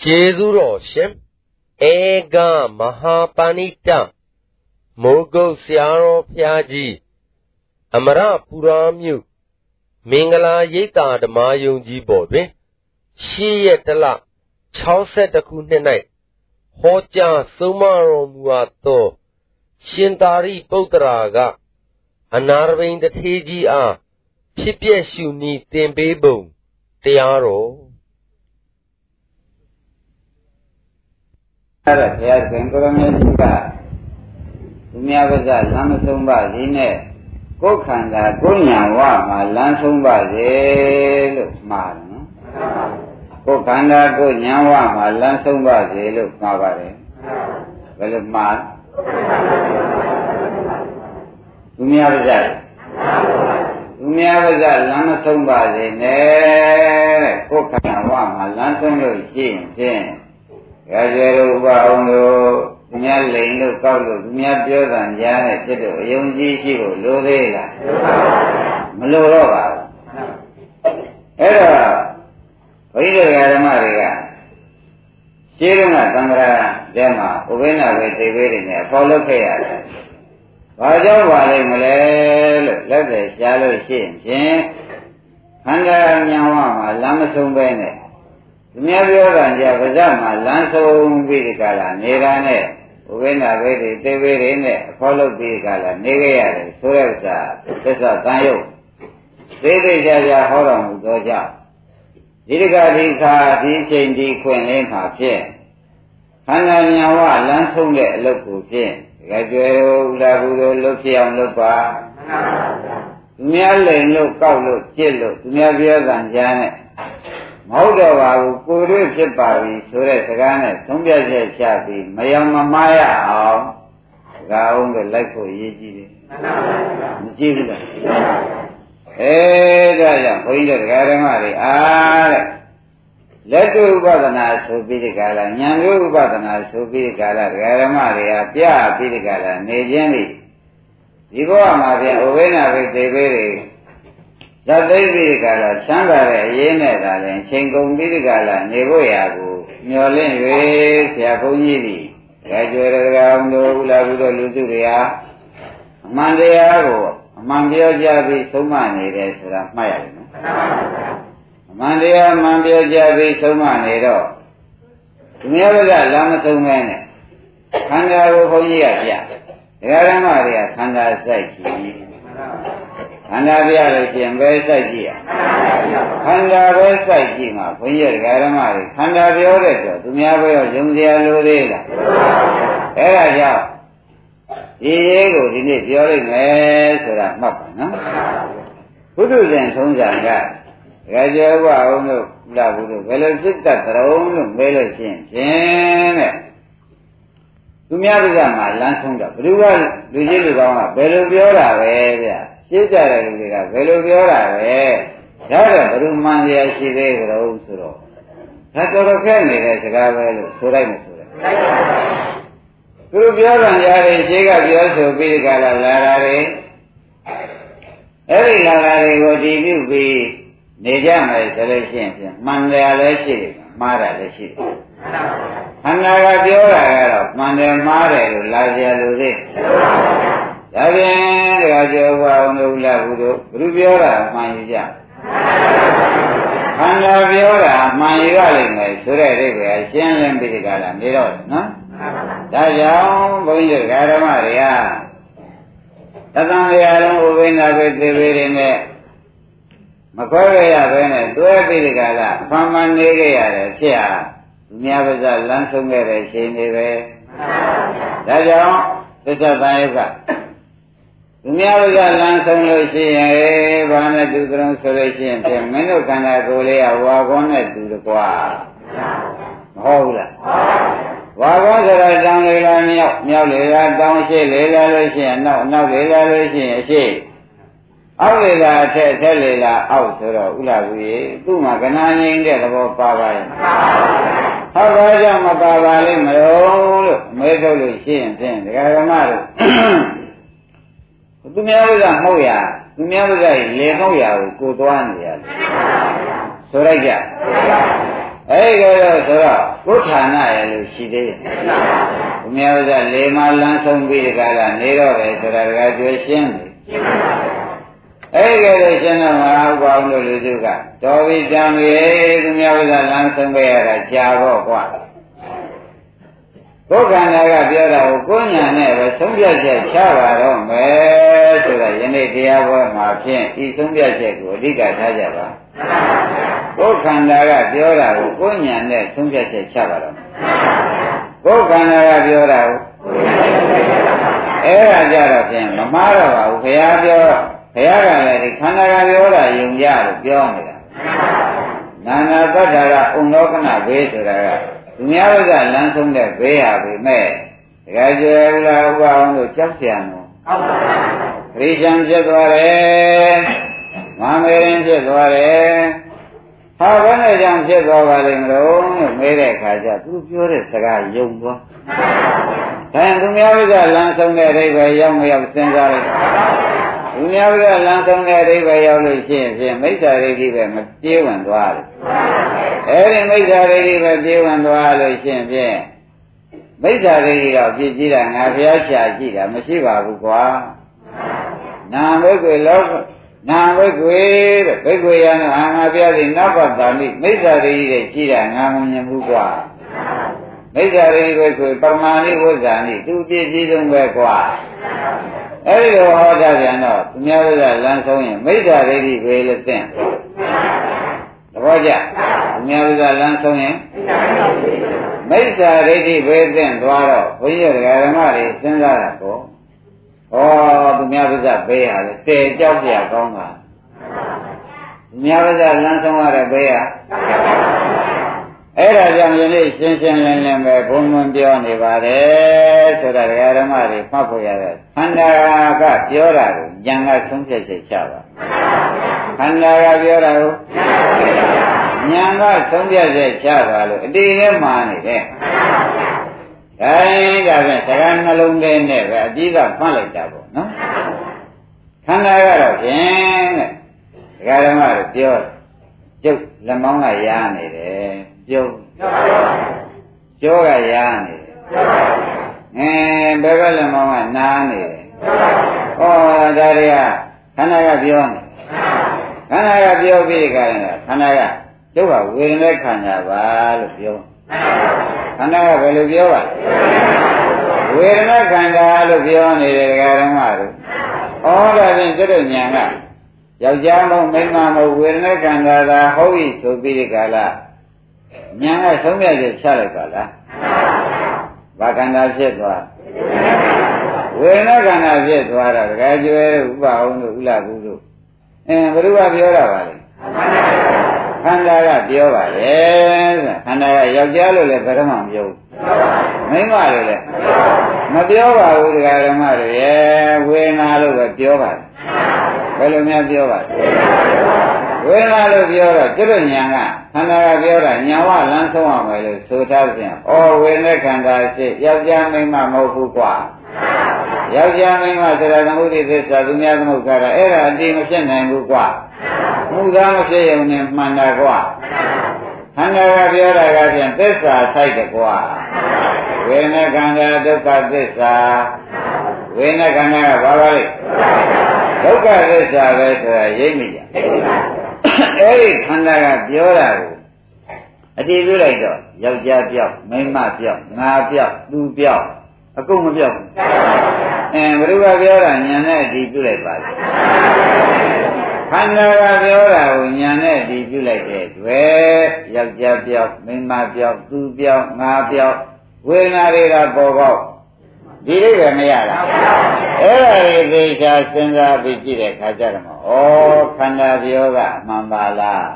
ကျေးဇူးတော်ရှင်ဧကမဟာပဏိတမိုးကုတ်ဆရာတော်ဖျားကြီးအမရပူရာမြို့မင်္ဂလာရိပ်သာဓမ္မယုံကြီးပေါ်တွင်ရှေးရက်တလ62ခုနှစ်၌ဟောကြားဆုံးမတော်မူအပ်သောရှင်သာရိပုတ္တရာကအနာရဘိန်တထေးကြီးအားဖြစ်ပျက်ရှုနည်းသင်ပေးပုံတရားတော် အဲ့တော့ဘုရားရှင်ကိုရမေကြီးကသူများပါးစလမ်းမဆုံးပါစေနဲ့ကိုယ်ခန္ဓာကိုယ်ညာဝမှာလမ်းဆုံးပါစေလို့မှားတယ်နော်ကိုယ်ခန္ဓာကိုယ်ညာဝမှာလမ်းဆုံးပါစေလို့မှားပါတယ်ဘယ်လိုမှားသူများပါးစသူများပါးစလမ်းမဆုံးပါစေနဲ့ကိုယ်ခန္ဓာဝမှာလမ်းဆုံးလို့ရှိရင် ဖြင့်ရကြရဥပအောင်လို့သူများလိန်လို့ကောက်လို့သူများပြောတာကြားနဲ့ဖြစ်တော့အယုံကြည်ရှိဖို့လိုသေးလားမလိုတော့ပါဘူးအဲ့တော့ဘုန်းကြီးတို့ဓမ္မတွေကရှင်းကသံဃာတဲမှာဥပိ္ပနာပဲသိပေးတယ်နဲ့အဖော်လုပ်ခဲ့ရတယ်။ဘာကြောင့်ပါလိမ့်မလဲလို့လက်တွေရှားလို့ရှိရင်ဖြင့်ခန္ဓာဉာဏ်ဝမှာလမ်းမဆုံးပဲနဲ့ သူများပြောတာကြပါးစပ်မှာလမ်းဆုံးပြီးဒီကလာနေတာနဲ့ဥပိ္ပနာပဲတွေသေဝေတွေနဲ့အဖော်လုပ်ပြီးကလာနေခဲ့ရတယ်ဆိုတဲ့ဥစ္စာသစ္စာတန်ရုပ်သေးသေးချာချာဟောတော်မူသောကြောင့်ဒီတကဒီခါဒီချိန်ဒီခွင့်လေးမှာဖြင့်ခန္ဓာဉာဏ်ဝလမ်းဆုံးတဲ့အလုပ်ကိုဖြင့်တကယ်ကျွယ်ဥလာဘူးတို့လုပ်ဖြစ်အောင်လုပ်ပါသူများလိန်လို့ကောက်လို့ကြစ်လို့သူများပြောတာကြားနဲ့ မဟုတ်တော့ပါဘူးကိုယ်တွေ့ဖြစ်ပါပြီဆိုတဲ့စကားနဲ့သုံးပြချက်ချပြီးမယံမမားရအောင်စကားအောင်ကလိုက်ဖို့ရည်ကြီးတယ်မကြည့်ဘူးလားအဲဒါကြောင့်ဘုန်းကြီးတို့တရားဓမ္မတွေအားတဲ့လက်တွေ့ဥပဒနာဆိုပြီးဒီကလာဉာဏ်တွေ့ဥပဒနာဆိုပြီးဒီကလာတရားဓမ္မတွေကပြပြီးဒီကလာနေခြင်းလိဒီဘဝမှာပြန်ဥပိ္ပနာပဲသိပေးတယ် ဇတ်သိပြီးဒီကလာချမ်းသာတဲ့အရေးနဲ့သာလဲချိန်ကုန်ပြီးဒီကလာနေဖို့ရာကိုမျော်လင့်၍ဆရာဘုန်းကြီးသည်ကြွယ်ရကအောင်တို့ဥလာဘူးတို့လူစုတွေဟာအမှန်တရားကိုအမှန်ပြောကြပြီးသုံးမနေတယ်ဆိုတာမှတ်ရတယ်နော်အမှန်တရားအမှန်ပြောကြပြီးသုံးမနေတော့သူများကလမ်းမသုံးမဲနဲ့ခန္ဓာကိုဘုန်းကြီးကပြဒကာရမတွေကခန္ဓာစိုက်ကြည့် ခန္ဓာပြလို့ကျင်ပဲစိုက်ကြည့်ရခန္ဓာပဲစိုက်ကြည့်မှာဘုန်းကြီးဒကာရမတွေခန္ဓာပြောတဲ့ဆိုသူများဘယ်ရောယုံစရာလိုသေးလားအဲ့ဒါကြောင့်ဒီရေးကိုဒီနေ့ပြောလိုက်မယ်ဆိုတာမှတ်ပါနော်ဘုဒ္ဓဇင်ထုံးစံကရကျေဝအောင်လို့လာဘူးလို့ဘယ်လိုစိတ်တတ်တုံးလို့မဲလို့ရှိရင်ဖြင့်တဲ့သူများပြကမှလမ်းဆုံးတော့ဘယ်သူကလူကြီးလူကောင်းကဘယ်လိုပြောတာပဲဗျ ရှင်းကြတဲ့လူတွေကဘယ်လိုပြောတာပဲဒါတော့ဘယ်သူမှန်ရရှိသေးကြတော့ဆိုတော့ဒါတော်တော်ခက်နေတဲ့စကားပဲလို့ဆိုလိုက်မဆိုတယ်သူတို့ပြောတာညာတွေခြေကပြောဆိုပြီးကြလာလာတာတွေအဲ့ဒီလာတာတွေကိုတည်ပြုပြီးနေကြမယ်ဆိုလို့ရှိရင်မှန်တယ်လည်းရှိတယ်မှားတယ်လည်းရှိတယ်ခန္ဓာကပြောတာကတော့မှန်တယ်မှားတယ်လို့လာကြလို့သေး ဒါပြန်တခါကျော်ဘုရားအောင်လို့လာဘူးတို့ဘုသူပြောတာမှန်ယူကြခန္ဓာပြောတာမှန်ယူရလိမ့်မယ်ဆိုတဲ့အိဗယ်ရှင်းလင်းပြီးကြတာနေတော့နော်ဒါကြောင့်ဘုန်းကြီးဓမ္မတွေကသတ္တန်တရားလုံးဥပိ္ပနာပဲသေပေတွေနဲ့မခွဲရရပဲနဲ့တွဲပြီးဒီကလာအမှန်မှန်နေခဲ့ရတယ်ဖြစ်ဟာသူများပါးစလမ်းဆုံးခဲ့တဲ့ရှင်တွေပဲဒါကြောင့်သစ္စာတန်ယုက သူများပါးစလမ်းဆုံးလို့ရှိရင်ဘာနဲ့တူကြုံဆိုလို့ရှိရင်ပြန်မင်းတို့ခန္ဓာကိုယ်လေးကဝါကောနဲ့တူတကွာမဟုတ်ဘူးလားဝါကောဆိုတာတောင်းလေလာမြောက်မြောက်လေလာတောင်းရှိလေလာလို့ရှိရင်နောက်နောက်လေလာလို့ရှိရင်အရှိအောက်လေလာအထက်အထက်လေလာအောက်ဆိုတော့ဥလာဘူးရေသူ့မှာကနာငိမ့်တဲ့သဘောပါပါရဲ့ဟုတ်ပါကြောင့်မပါပါလိမ့်မလို့လို့မဲထုတ်လို့ရှိရင်ဖြင့်ဒကာဓမ္မတို့ သူများဥစ္စာမဟုတ်ရသူများဥစ္စာလေမဟုတ်ရကိုကိုသွားနေရတယ်ဆိုလိုက်ကြအဲ့ဒီတော့ဆိုတော့ကိုယ်ဌာနရဲ့လို့ရှိသေးတယ်ဘုရားဥစ္စာလေမလန်းဆုံးပြီးဒီကလာနေတော့ပဲဆိုတာတကယ်ကျွေးရှင်းတယ်အဲ့ဒီလိုရှင်းတော့မဟုတ်ပါဘူးလို့လူစုကတော်ပြီတံပြီသူများဥစ္စာလမ်းဆုံးခဲ့ရတာကြာတော့ကွာ ကိုယ်ခန္ဓာကပြောတာကိုကိုယ်ညာနဲ့ပဲဆုံးဖြတ်ချက်ချပါတော့မယ်ဆိုတာယနေ့တရားပွဲမှာဖြင့်ဤဆုံးဖြတ်ချက်ကိုအဓိကထားကြပါကိုယ်ခန္ဓာကပြောတာကိုကိုယ်ညာနဲ့ဆုံးဖြတ်ချက်ချပါတော့ကိုယ်ခန္ဓာကပြောတာကိုအဲ့ဒါကြတော့ဖြင့်မမှားတော့ပါဘူးဘုရားပြောဘုရားကလည်းဒီခန္ဓာကပြောတာယုံကြလို့ပြောနေတာနာနာသတ္တရာဥံလောကနာဘေးဆိုတာက သူများဘက်ကလမ်းဆုံးတဲ့ဘေးဟာပဲမဲ့တကယ်ကျေလာဥပအောင်လို့ကြောက်ကြံတော့ဟုတ်ပါဘူးခရိယံဖြစ်သွားတယ်မမေရင်ဖြစ်သွားတယ်ဟာဘယ်နဲ့ကြောင့်ဖြစ်သွားပါလိမ့်မလို့လို့မေးတဲ့အခါကျသူပြောတဲ့စကားယုံသွားဒါရင်သူများဘက်ကလမ်းဆုံးတဲ့အဓိပ္ပာယ်ရောက်မရောက်စဉ်းစားလိုက် သူများဘက်ကလမ်းဆုံးတဲ့အဓိပ္ပာယ်ရောက်လို့ရှိရင်ဖြင့်မိစ္ဆာဒိဋ္ဌိပဲမပြေးဝင်သွားတယ်အဲဒီမိစ္ဆာဒိဋ္ဌိပဲပြေးဝင်သွားလို့ရှိရင်ဖြင့်မိစ္ဆာဒိဋ္ဌိတော့ပြည့်ကြည့်တာငါဘုရားရှာကြည့်တာမရှိပါဘူးကွာနာဘိက္ခေလောကနာဘိက္ခေတဲ့ဘိက္ခေရနောအာငါဘုရားဒီနဗ္ဗတာမိမိစ္ဆာဒိဋ္ဌိတဲ့ကြည့်တာငါမမြင်ဘူးကွာမိစ္ဆာဒိဋ္ဌိဘိက္ခေပရမာဏိဝဇ္ဇာနိသူပြည့်စည်ဆုံးပဲကွာ အဲ့ဒီလိုဟောတာပြန်တော့သူများကလမ်းဆုံးရင်မိစ္ဆာဒိဋ္ဌိပဲလို့သိသဘောကျသူများကလမ်းဆုံးရင်မိစ္ဆာဒိဋ္ဌိပဲသိသွားတော့ဘုန်းကြီးဓမ္မတွေစဉ်းစားတာပေါ့ဩသူများကဘေးဟာလေတဲကြောက်ကြကောင်းတာသူများကလမ်းဆုံးရတဲ့ဘေးဟာ အဲ့ဒါကြောင့်ယနေ့ရှင်းရှင်းလင်းလင်းပဲဘုံဘုံပြောနေပါတယ်ဆိုတာဒကာဓမ္မတွေမှတ်ဖို့ရတယ်ခန္ဓာကပြောတာကိုဉာဏ်ကဆုံးဖြတ်ချက်ချပါခန္ဓာကပြောတာကိုဉာဏ်ကဆုံးဖြတ်ချက်ချပါလို့အတိနဲ့မှာနေတယ်ဒါရင်ဒါဖြင့်စကားနှလုံးထဲနဲ့ပဲအတိကမှတ်လိုက်တာပေါ့နော်ခန္ဓာကတော့ဖြင့်တဲ့ဒကာဓမ္မတွေပြောကျုပ်လက်မောင်းကရားနေတယ် ပြုံးကျောကရာနေတယ်အဲဘယ်ဘက်လက်မောင်းကနားနေတယ်ဩဒါတွေကခန္ဓာကပြောနေခန္ဓာကပြောပြီးကြရင်ခန္ဓာကကျုပ်ကဝေဒနာခန္ဓာပါလို့ပြောခန္ဓာကဘယ်လိုပြောပါဝေဒနာခန္ဓာလို့ပြောနေတယ်ဒကာဓမ္မတို့ဩဒါဖြင့်ကျွတ်ဉာဏ်ကယောက်ျားမဟုတ်မိန်းမမဟုတ်ဝေဒနာခန္ဓာသာဟုတ်ပြီဆိုပြီးဒီကလာ ညာကဆုံးဖြတ်ချက်ချလိုက်ပါလားဘာကန္တာဖြစ်သွားဝေဒနာကန္တာဖြစ်သွားတော့တကယ်ကျွဲဥပအောင်တို့ဥလာဘူးတို့အင်းဘုရားပြောတာပါလေခန္ဓာကပြောပါလေခန္ဓာကယောက်ျားလို့လည်းဗရမမပြောဘူးမိန်းမလို့လည်းမပြောပါဘူးတရားဓမ္မတွေရဲ့ဝေဒနာလို့ပဲပြောပါတယ်ဘယ်လိုများပြောပါလဲ ဝေဒနာလို့ပြောတော့ကျွတ်ညာကခန္ဓာကပြောတာညာဝလမ်းဆုံးအောင်ပဲလို့ဆိုထားပြန်ဩဝေဒနာခန္ဓာရှိယောက်ျားမိန်းမမဟုတ်ဘူးကွာယောက်ျားမိန်းမဆိုတာသမုဒိသစ္စာသူများသမုဒ္ဒရာအဲ့ဒါအတိမဖြစ်နိုင်ဘူးကွာမှုသားမဖြစ်ရုံနဲ့မှန်တာကွာခန္ဓာကပြောတာကပြန်သစ္စာဆိုင်တယ်ကွာဝေဒနာခန္ဓာဒုက္ခသစ္စာဝေဒနာခန္ဓာကဘာပါလဲဒုက္ခသစ္စာပဲဆိုတာရိပ်မိကြ အဲ့ဒီခန္ဓာကပြောတာကိုအတည်ပြုလိုက်တော့ယောက်ျားပြောက်မိန်းမပြောက်ငါပြောက်သူပြောက်အကုန်မပြောက်ဘူးအဲဘုရားပြောတာညာနဲ့အတည်ပြုလိုက်ပါလေခန္ဓာကပြောတာကိုညာနဲ့အတည်ပြုလိုက်တဲ့တွေ့ယောက်ျားပြောက်မိန်းမပြောက်သူပြောက်ငါပြောက်ဝေဒနာတွေကပေါ်ပေါက် ဒီလေးပဲမရလားအဲ့ဒါလေးသေချာစဉ်းစားပြီးကြည့်တဲ့ခါကျတော့ဩခန္ဓာပြောကအမှန်ပါလား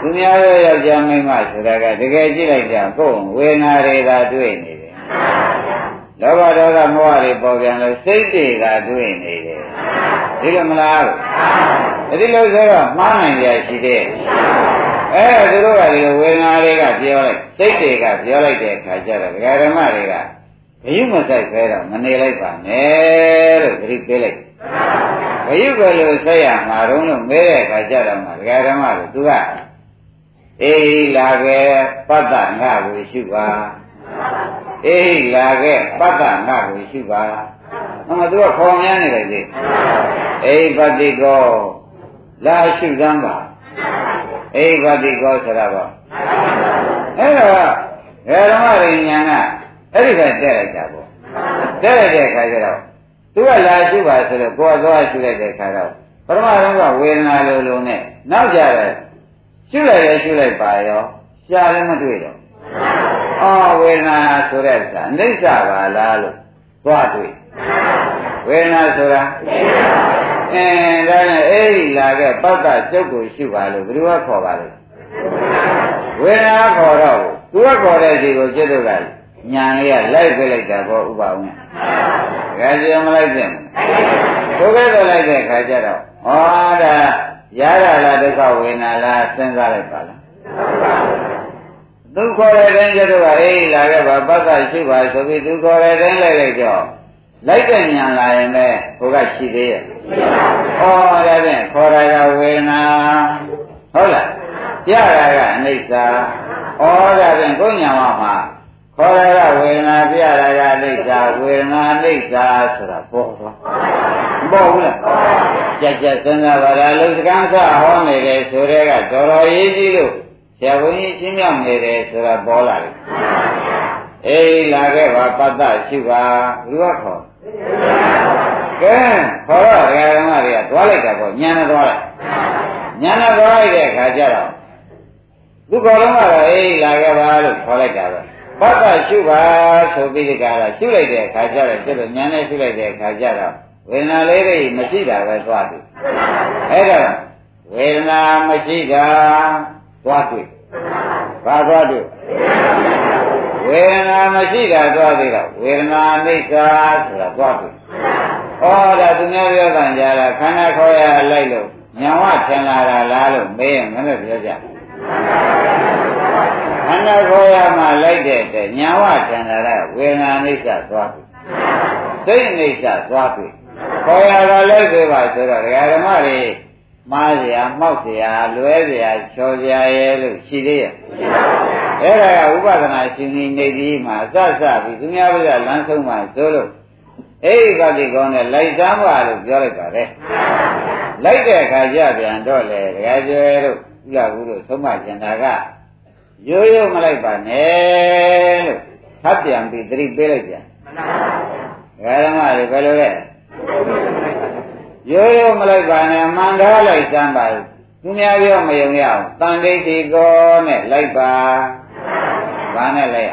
သူများရဲ့ယောက်ျားမိန်းမဆိုတာကတကယ်ကြည့်လိုက်ကြကိုယ်ဝေဒနာတွေသာတွေ့နေတယ်လောဘဒေါသမောဟတွေပေါ်ပြန်လို့စိတ်တွေကတွေ့နေတယ်ဒီလိုမလားဒီလိုဆိုတော့မှားနိုင်ကြရှိတဲ့အဲသူတို့ကဒီလိုဝေဒနာတွေကပြောလိုက်စိတ်တွေကပြောလိုက်တဲ့အခါကျတော့ဒကာဓမ္မတွေက ဘယုမဆိုင်ပဲတော့မနေလိုက်ပါနဲ့လို့သတိပေးလိုက်ဘယုကလို့ဆက်ရမှာတော့လို့မဲတဲ့အခါကျတော့မှဒကာဓမ္မတို့သူကအေးလာခဲ့ပတ္တငါကိုရှုပါအေးလာခဲ့ပတ္တငါကိုရှုပါဟောမသူကခေါ်များနေတယ်လေအေးပတိကောလာရှုစမ်းပါအေးပတိကောဆိုတာပေါ့အဲ့တော့ဓမ္မရိညာက အဲ့ဒီကတက်လိုက်တာပေါ့တက်လိုက်တဲ့အခါကျတော့သူကလာရှုပါဆိုတော့ကိုယ်သွားရှုလိုက်တဲ့အခါတော့ပရမတုံးကဝေဒနာလိုလိုနဲ့နောက်ကြတယ်ရှုလိုက်ရရှုလိုက်ပါရောရှားလည်းမတွေ့တော့အော်ဝေဒနာဆိုတဲ့ဥစ္စာအိဋ္ဌပါလားလို့သွားတွေ့ဝေဒနာဆိုတာအင်းဒါနဲ့အဲ့ဒီလာခဲ့ပတ္တကျုပ်ကိုရှုပါလို့ဘယ်သူကခေါ်ပါလဲဝေဒနာခေါ်တော့သူကခေါ်တဲ့စီကိုจิตတို့ကညာ လေးကလိုက်ပြလိုက်တာပေါ့ဥပအောင်။ဒါကြည့်မလိုက်ပြန်ဘူး။ဘုရားတော်လိုက်တဲ့ခါကျတော့ဟောဒါရရလားဒုက္ခဝေဒနာလားစဉ်းစားလိုက်ပါလား။သူခေါ်တဲ့တိုင်းကျတော့အေးလာခဲ့ပါပတ်သက်ရှိပါဆိုပြီးသူခေါ်တဲ့တိုင်းလိုက်လိုက်တော့လိုက်တဲ့ညာလာရင်ပဲဘုရားရှိသေးရဲ့။ဟောဒါဖြင့်ခေါ်တာကဝေဒနာဟုတ်လား။ပြတာကအနိစ္စ။ဩဒါဖြင့်ကိုညာမှာ ခေါ်ရကဝေဒနာပြရတာအိဋ္ဌာဝေဒနာအိဋ္ဌာဆိုတာပေါ်သွားမပေါ်ဘူးလားကြက်ကြက်စဉ်းစားပါလားလူစကန်းစဟောနေတယ်ဆိုတဲ့ကတော်တော်ရေးကြည့်လို့ဆရာဘုန်းကြီးရှင်းပြနေတယ်ဆိုတာပေါ်လာတယ်အေးလာခဲ့ပါပတ္တရှိပါဘုရားခေါ်ကဲခေါ်တော့ဓမ္မတွေကသွားလိုက်တာပေါ့ညာနဲ့သွားလိုက်ညာနဲ့သွားလိုက်တဲ့အခါကျတော့သူခေါ်တော့ကတော့အေးလာခဲ့ပါလို့ခေါ်လိုက်တာပဲ ဘတ်ကရှုပါဆိုပြီးဒီကရရှုလိုက်တဲ့အခါကျတော့ကျတော့ဉာဏ်နဲ့ရှုလိုက်တဲ့အခါကျတော့ဝေဒနာလေးတွေမရှိတာပဲသွားတွေ့အဲ့တော့ဝေဒနာမရှိတာသွားတွေ့ဘာသွားတွေ့ဝေဒနာမရှိတာသွားသေးတော့ဝေဒနာအိဋ္ဌာဆိုတာသွားတွေ့ဩဒါသူများပြောတာကြတာခန္ဓာခေါ်ရလိုက်လို့ညာဝထင်လာတာလားလို့မေးရင်မလည်းပြောကြ ခန္ဓာကိုယ်ရမှာလိုက်တဲ့တဲ့ညာဝထင်လာတဲ့ဝေဒနာအိဋ္ဌသွားပြီစိတ်အိဋ္ဌသွားပြီခေါ်ရတာလိုက်သေးပါဆိုတော့ဒကာဓမ္မတွေမှားเสียမှောက်เสียလွဲเสียချော်เสียရဲလို့ရှိသေးရဲ့အဲ့ဒါကဥပဒနာရှင်ကြီးနေပြီးမှအစစပြီးသူများဘက်ကလမ်းဆုံးမှဆိုလို့အဲ့ဒီကတိကောင်းနဲ့လိုက်သားပါလို့ပြောလိုက်ပါတယ်လိုက်တဲ့အခါကျပြန်တော့လေဒကာကျွဲတို့ဥလာဘူးလို့သုံးမကျင်တာက ရိုးရိုးမလိုက်ပါနဲ့လို့ထပ်ပြန်ပြီးသတိပေးလိုက်ပြန်မှန်ပါဘူးဓမ္မတွေဘယ်လိုလဲရိုးရိုးမလိုက်ပါနဲ့မှန်ကားလိုက်စမ်းပါသူများပြောမယုံရအောင်တန်ဋိဋ္ဌိကောနဲ့လိုက်ပါဘာနဲ့လိုက်ရ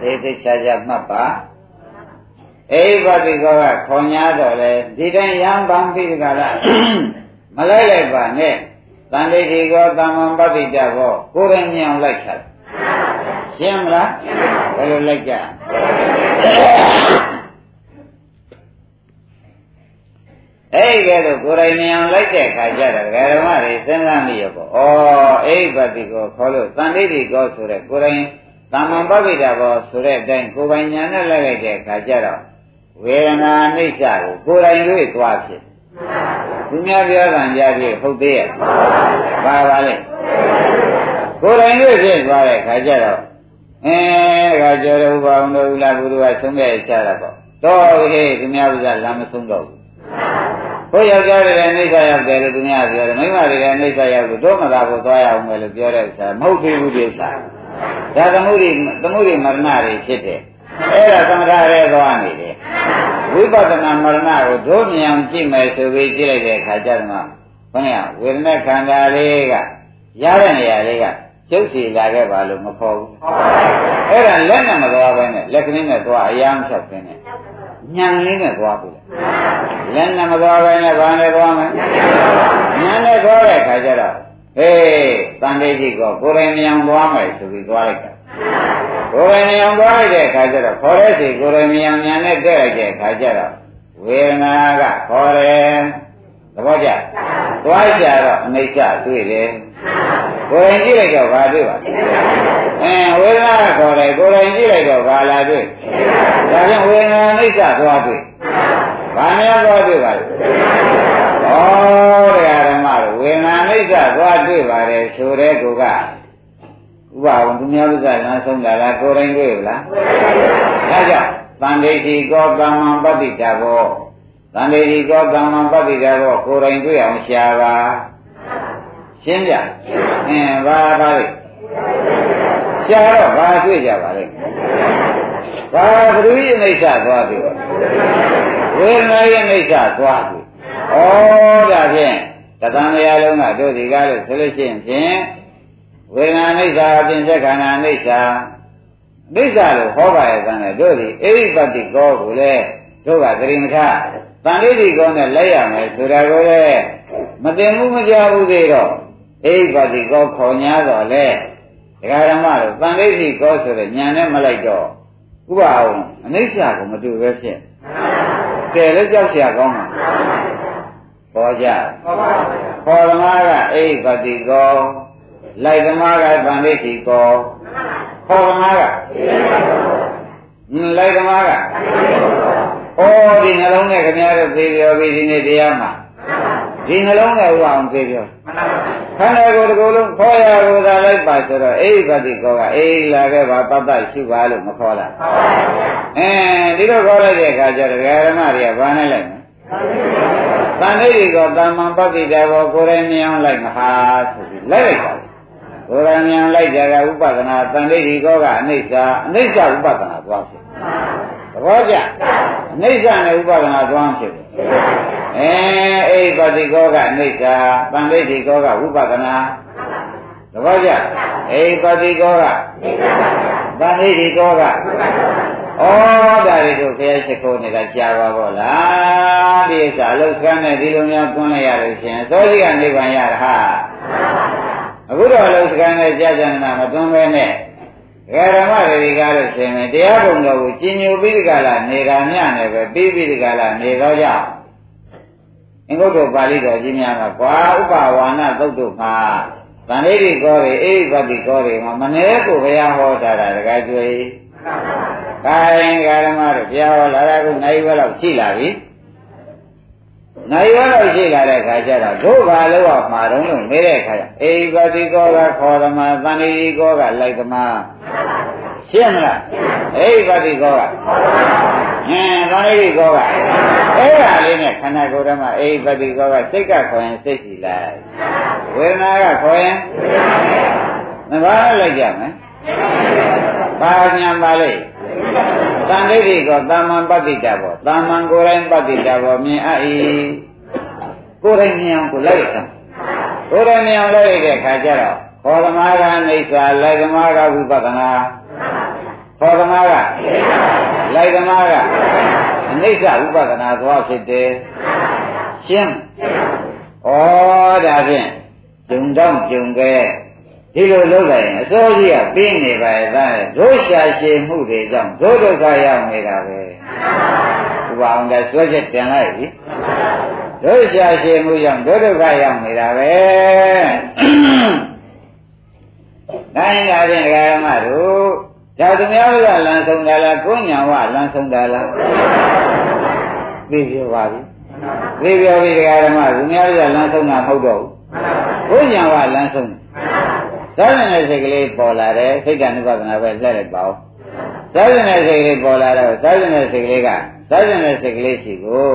သိသိချာချာမှတ်ပါအိဗတိကောကခေါညာတော့လေဒီတိုင်းရံပန်းပြီးကြလားမလိုက်လိုက်ပါနဲ့ တန်ဋိဋ္ဌိကောတမ္မပတိတကောကိုယ်ရင်ညောင်လိုက်ချာရှင်းမလားဘယ်လိုလိုက်ကြအဲ့ဒီကဲတော့ကိုယ်တိုင်မြင်အောင်လိုက်တဲ့အခါကျတော့ဓမ္မတွေစဉ်းစားမိရပေါ့။ဩအိဗတိကိုခေါ်လို့တန်ဋိဋ္ဌိကောဆိုတဲ့ကိုယ်တိုင်သမ္မာပပိတာဘောဆိုတဲ့အတိုင်းကိုယ်ပိုင်ညာနဲ့လိုက်လိုက်တဲ့အခါကျတော့ဝေဒနာနှိစ္စကိုကိုယ်တိုင်တွေ့သွားဖြစ်။ သူများပြောတာကြားပြီးဟုတ်သေးရဲ့။ပါပါလေ။ကိုယ်တိုင်တွေ့ဖြစ်သွားတဲ့အခါကျတော့အဲခါကျော်ရဥပအောင်လို့လာဘုရားဆုံးခဲ့ချတာပေါ့။တော့ဟေးသူများဥစ္စာလာမဆုံးတော့ဘူး။ဘုရားကြားတယ်အိဋ္ဌရောက်တယ်လို့သူများပြောတယ်မိမတွေလည်းအိဋ္ဌရောက်လို့တော့မသာဖို့သွားရအောင်မယ်လို့ပြောတဲ့ဥစ္စာမဟုတ်သေးဘူးဒီဥစ္စာဒါသမှုတွေသမှုတွေမရဏတွေဖြစ်တယ် အဲ့ဒါသမထရဲသွားနေတယ်ဝိပဿနာမရဏကိုတို့မြင်အောင်ကြည့်မယ်ဆိုပြီးကြည့်လိုက်တဲ့အခါကျတော့ဘုရားဝေဒနာခန္ဓာလေးကရတဲ့နေရာလေးကကျုပ်စီလာခဲ့ပါလို့မခေါ်ဘူးအဲ့ဒါလက်နဲ့မသွားဘဲနဲ့လက်ကလေးနဲ့သွားအရာမချက်ခြင်းနဲ့ညံလေးနဲ့သွားပြီလက်နဲ့မသွားဘဲနဲ့ဘာနဲ့သွားမလဲညံနဲ့သွားတဲ့အခါကျတော့ဟေးတန်တေကြီးကကိုယ်တိုင်မြောင်သွားမယ်ဆိုပြီးသွားလိုက်တာ ကိုယ်တိုင်မြောင်သွားလိုက်တဲ့အခါကျတော့ခေါ်တဲ့စီကိုယ်တိုင်မြောင်မြန်နဲ့တက်လိုက်တဲ့အခါကျတော့ဝေဒနာကခေါ်တယ်သဘောကျသွားကြတော့အနိစ္စတွေ့တယ်ကိုယ်တိုင်ကြည့်လိုက်တော့ဘာတွေ့ပါအဲဝေဒနာခေါ်တယ်ကိုယ်တိုင်ကြည့်လိုက်တော့ဘာလာတွေ့ဒါကြောင့်ဝေဒနာအနိစ္စသွားတွေ့ဘာများသွားတွေ့ပါလဲဩတရားဓမ္မတို့ဝေဒနာအိဋ္ဌသွားတွေ့ပါတယ်ဆိုတဲ့ကောက ဥပအောင်သူများဥစ္စာလမ်းဆုံးတာလားကိုယ်တိုင်တွေ့လားဒါကြောင့်တန်ဋိတိကောကမ္မပတ္တိတာဘောတန်ဋိတိကောကမ္မပတ္တိတာဘောကိုယ်တိုင်တွေ့အောင်ရှားပါရှင်းပြအင်းဘာပါလဲရှားတော့ဘာတွေ့ကြပါလဲဘာဘုရားအိဋ္ဌသွားပြီဝေဒနာရဲ့အိဋ္ဌသွားပြီဩဒါဖြင့်တသံတရားလုံးကတို့ဒီကားလို့ဆိုလို့ရှိရင်ဖြင့် ဝေဒနာအိဋ္ဌာအပြင်သက်ခန္ဓာအိဋ္ဌာအိဋ္ဌာလို့ဟောပါရဲ့ကံလေတို့ဒီအိဋ္ဌပတ္တိကောကိုလည်းတို့ကသတိမထားတန်ဋိဋ္ဌိကောနဲ့လက်ရမယ်ဆိုတာကိုလည်းမတင်မှုမကြဘူးသေးတော့အိဋ္ဌပတ္တိကောခေါ်ညာတော့လေဒကာဓမ္မတို့တန်ဋိဋ္ဌိကောဆိုတဲ့ညာနဲ့မလိုက်တော့ဥပအောင်အနိစ္စကိုမတူပဲဖြစ်ကဲလည်းကြောက်ရကောင်းမှာဟောကြဟောပါပါခေါ်သမားကအိဋ္ဌပတ္တိကော လိုက်သမားကတန်ဋိတိကောခေါ်သမားကလိုက်သမားကဩဒီနှလုံးနဲ့ခင်ဗျားတို့သိပြောပြီးဒီနေ့တရားမှာဒီနှလုံးနဲ့ဥအောင်သိပြောခန္ဓာကိုယ်တစ်ခုလုံးခေါ်ရကိုသာလိုက်ပါဆိုတော့အိဗတိကောကအေးလာခဲ့ပါပတ္တရှိပါလို့မခေါ်လားအဲဒီလိုခေါ်လိုက်တဲ့အခါကျတော့ဓမ္မတွေကဘာနဲ့လိုက်မလဲတန်ဋိတိကောတမ္မံပတ္တိတဘောကိုယ်ရင်မြင်အောင်လိုက်မဟာဆိုပြီးလိုက်လိုက်ပါ ကိုယ်ရဉာဏ်လိုက်ကြကဥပဒနာတန်ဋိဋ္ဌိကောကအနိစ္စအနိစ္စဥပဒနာသွားဖြစ်သဘောကျအနိစ္စနဲ့ဥပဒနာသွားဖြစ်တယ်အဲအိပတိကောကအနိစ္စတန်ဋိဋ္ဌိကောကဥပဒနာသဘောကျအိပတိကောကတန်ဋိဋ္ဌိကောကဩဒါတွေကိုဘုရားရှိခိုးနေတာကြားပါဘောလားဒီဥစ္စာအလုတ်ဆန်းနဲ့ဒီလိုများတွန်းလိုက်ရလို့ရှင်သောတိကနိဗ္ဗာန်ရတာဟာ အခုတော့လုံးစကန်နဲ့ကြာကြာနာမသွန်းပဲနဲ့ဓမ္မတွေကားလို့ရှင်မယ်တရားပုံတော်ကိုကျင်ညိုပြီးဒီကလာနေတာမြနဲ့ပဲပြီးပြီးဒီကလာနေတော့ကြောင့်အင်္ဂုတ္တပါဠိတော်ကြီးများကကွာဥပဝါဏသုတ်တို့မှာဗန္ဓိတိကောတွေအိဗတိကောတွေမှာမနေကိုဘုရားဟောတာတကယ်ကျွေးခိုင်းဓမ္မတို့ဘုရားဟောလာတာကနိုင်ဘဲတော့ရှိလာပြီ နိုင်ရတော့ရှိလာတဲ့ခါကျတော့တို့ဘာလို့အောင်မှာတော့လို့နေတဲ့ခါကျအေပတိကောကခေါ်သမာသန္တိကောကလိုက်သမာရှင်းမလားအေပတိကောကဟင်းသန္တိကောကအဲ့ဒါလေးနဲ့ခန္ဓာကိုယ်ထဲမှာအေပတိကောကစိတ်ကခေါ်ရင်စိတ်ရှိလိုက်ဝေဒနာကခေါ်ရင်မဘာလိုက်ကြမယ်ပါညာပါလိမ့် တန်ဋိဋ္ဌိကောတာမန်ပတ္တိတာဘောတာမန်ကိုယ်တိုင်ပတ္တိတာဘောမြင်အပ်၏ကိုယ်တိုင်မြင်အောင်ကိုလိုက်ရကိုယ်တိုင်မြင်အောင်လိုက်တဲ့အခါကျတော့ခေါ်သမားကအနိစ္စလိုက်သမားကဝိပဿနာခေါ်သမားကလိုက်သမားကအနိစ္စဝိပဿနာသွားဖြစ်တယ်ရှင်းဩဒါဖြင့်ဂျုံတော့ဂျုံပဲ ဒီလိုလုပ်လိုက်ရင်အစိုးကြီးကပြင်းနေပါရဲ့သားတို့ရှာရှည်မှုတွေကြောင့်တို့ဒုက္ခရောက်နေတာပဲဥပအောင်တဲ့ဆွဲချက်တင်လိုက်ပြီတို့ရှာရှည်မှုကြောင့်တို့ဒုက္ခရောက်နေတာပဲတိုင်းရတဲ့ဓမ္မတို့ဒါသူများကလမ်းဆုံးတာလားကိုညာဝလမ်းဆုံးတာလားသိပြောပါပြီသိပြောပြီဓမ္မသူများကလမ်းဆုံးတာမဟုတ်တော့ဘူးကိုညာဝလမ်းဆုံး သာသနာစိတ်ကလေးပေါ်လာတယ်စိတ်ကနိဗ္ဗာန်ပဲလက်လိုက်ပါဦးသာသနာစိတ်ကလေးပေါ်လာတော့သာသနာစိတ်ကလေးကသာသနာစိတ်ကလေးရှိကို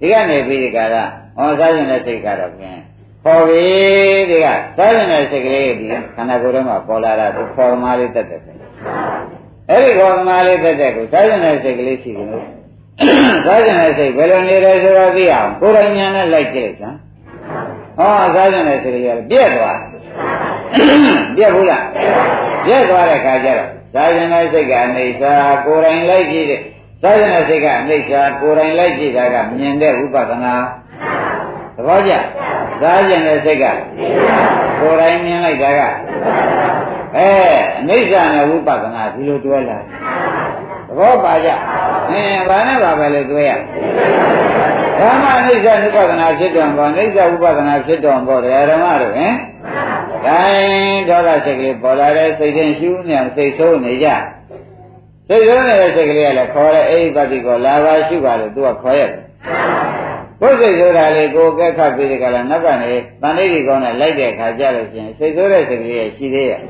ဒီကနေပြီးဒီကရဟောသာသနာစိတ်ကတော့ဖြင့်ပေါ်ပြီဒီကသာသနာစိတ်ကလေးဒီခန္ဓာကိုယ်ထဲမှာပေါ်လာတာသူပေါ်မာလေးတက်တယ်အဲ့ဒီပေါ်မာလေးတက်တဲ့ကိုသာသနာစိတ်ကလေးရှိကိုသာသနာစိတ်ဘယ်လိုနေတယ်ဆိုတော့သိအောင်ကိုယ်တိုင်ဉာဏ်နဲ့လိုက်ကြည့်လိုက်စမ်းဟောသာသနာစိတ်ကလေးကပြည့်သွား ပြက်ဘူးလားပြက်သွားတဲ့ခါကျတော့သာသနာစိတ်ကအိဋ္ဌာကိုယ်တိုင်လိုက်ကြည့်တဲ့သာသနာစိတ်ကအိဋ္ဌာကိုယ်တိုင်လိုက်ကြည့်တာကမြင်တဲ့ဥပဒနာသဘောကျသာသနာစိတ်ကကိုယ်တိုင်မြင်လိုက်တာကအဲအိဋ္ဌာနဲ့ဝိပဿနာဒီလိုတွဲလာသဘောပါကြအင်းဘာနဲ့ပါပဲလေတွဲရဓမ္မအိဋ္ဌာဥပဒနာဖြစ်တော်ဘောအိဋ္ဌာဥပဒနာဖြစ်တော်ဘောတရားဓမ္မတို့ဟင် တိုင်းဒေါသစိတ်ကလေးပေါ်လာတဲ့စိတ်ချင်းရှူးနေအောင်စိတ်ဆိုးနေကြစိတ်ဆိုးနေတဲ့စိတ်ကလေးကလည်းခေါ်တဲ့အိပတိကိုလာပါရှုပါလို့သူကခေါ်ရတယ်ကိုယ်စိတ်ဆိုတာလေကိုယ်ကက်ခတ်ပြီးဒီကလာနောက်ကနေတန်လေးဒီကောင်းနဲ့လိုက်တဲ့ခါကြလို့ရှိရင်စိတ်ဆိုးတဲ့စိတ်ကလေးရှိသေးရဲ့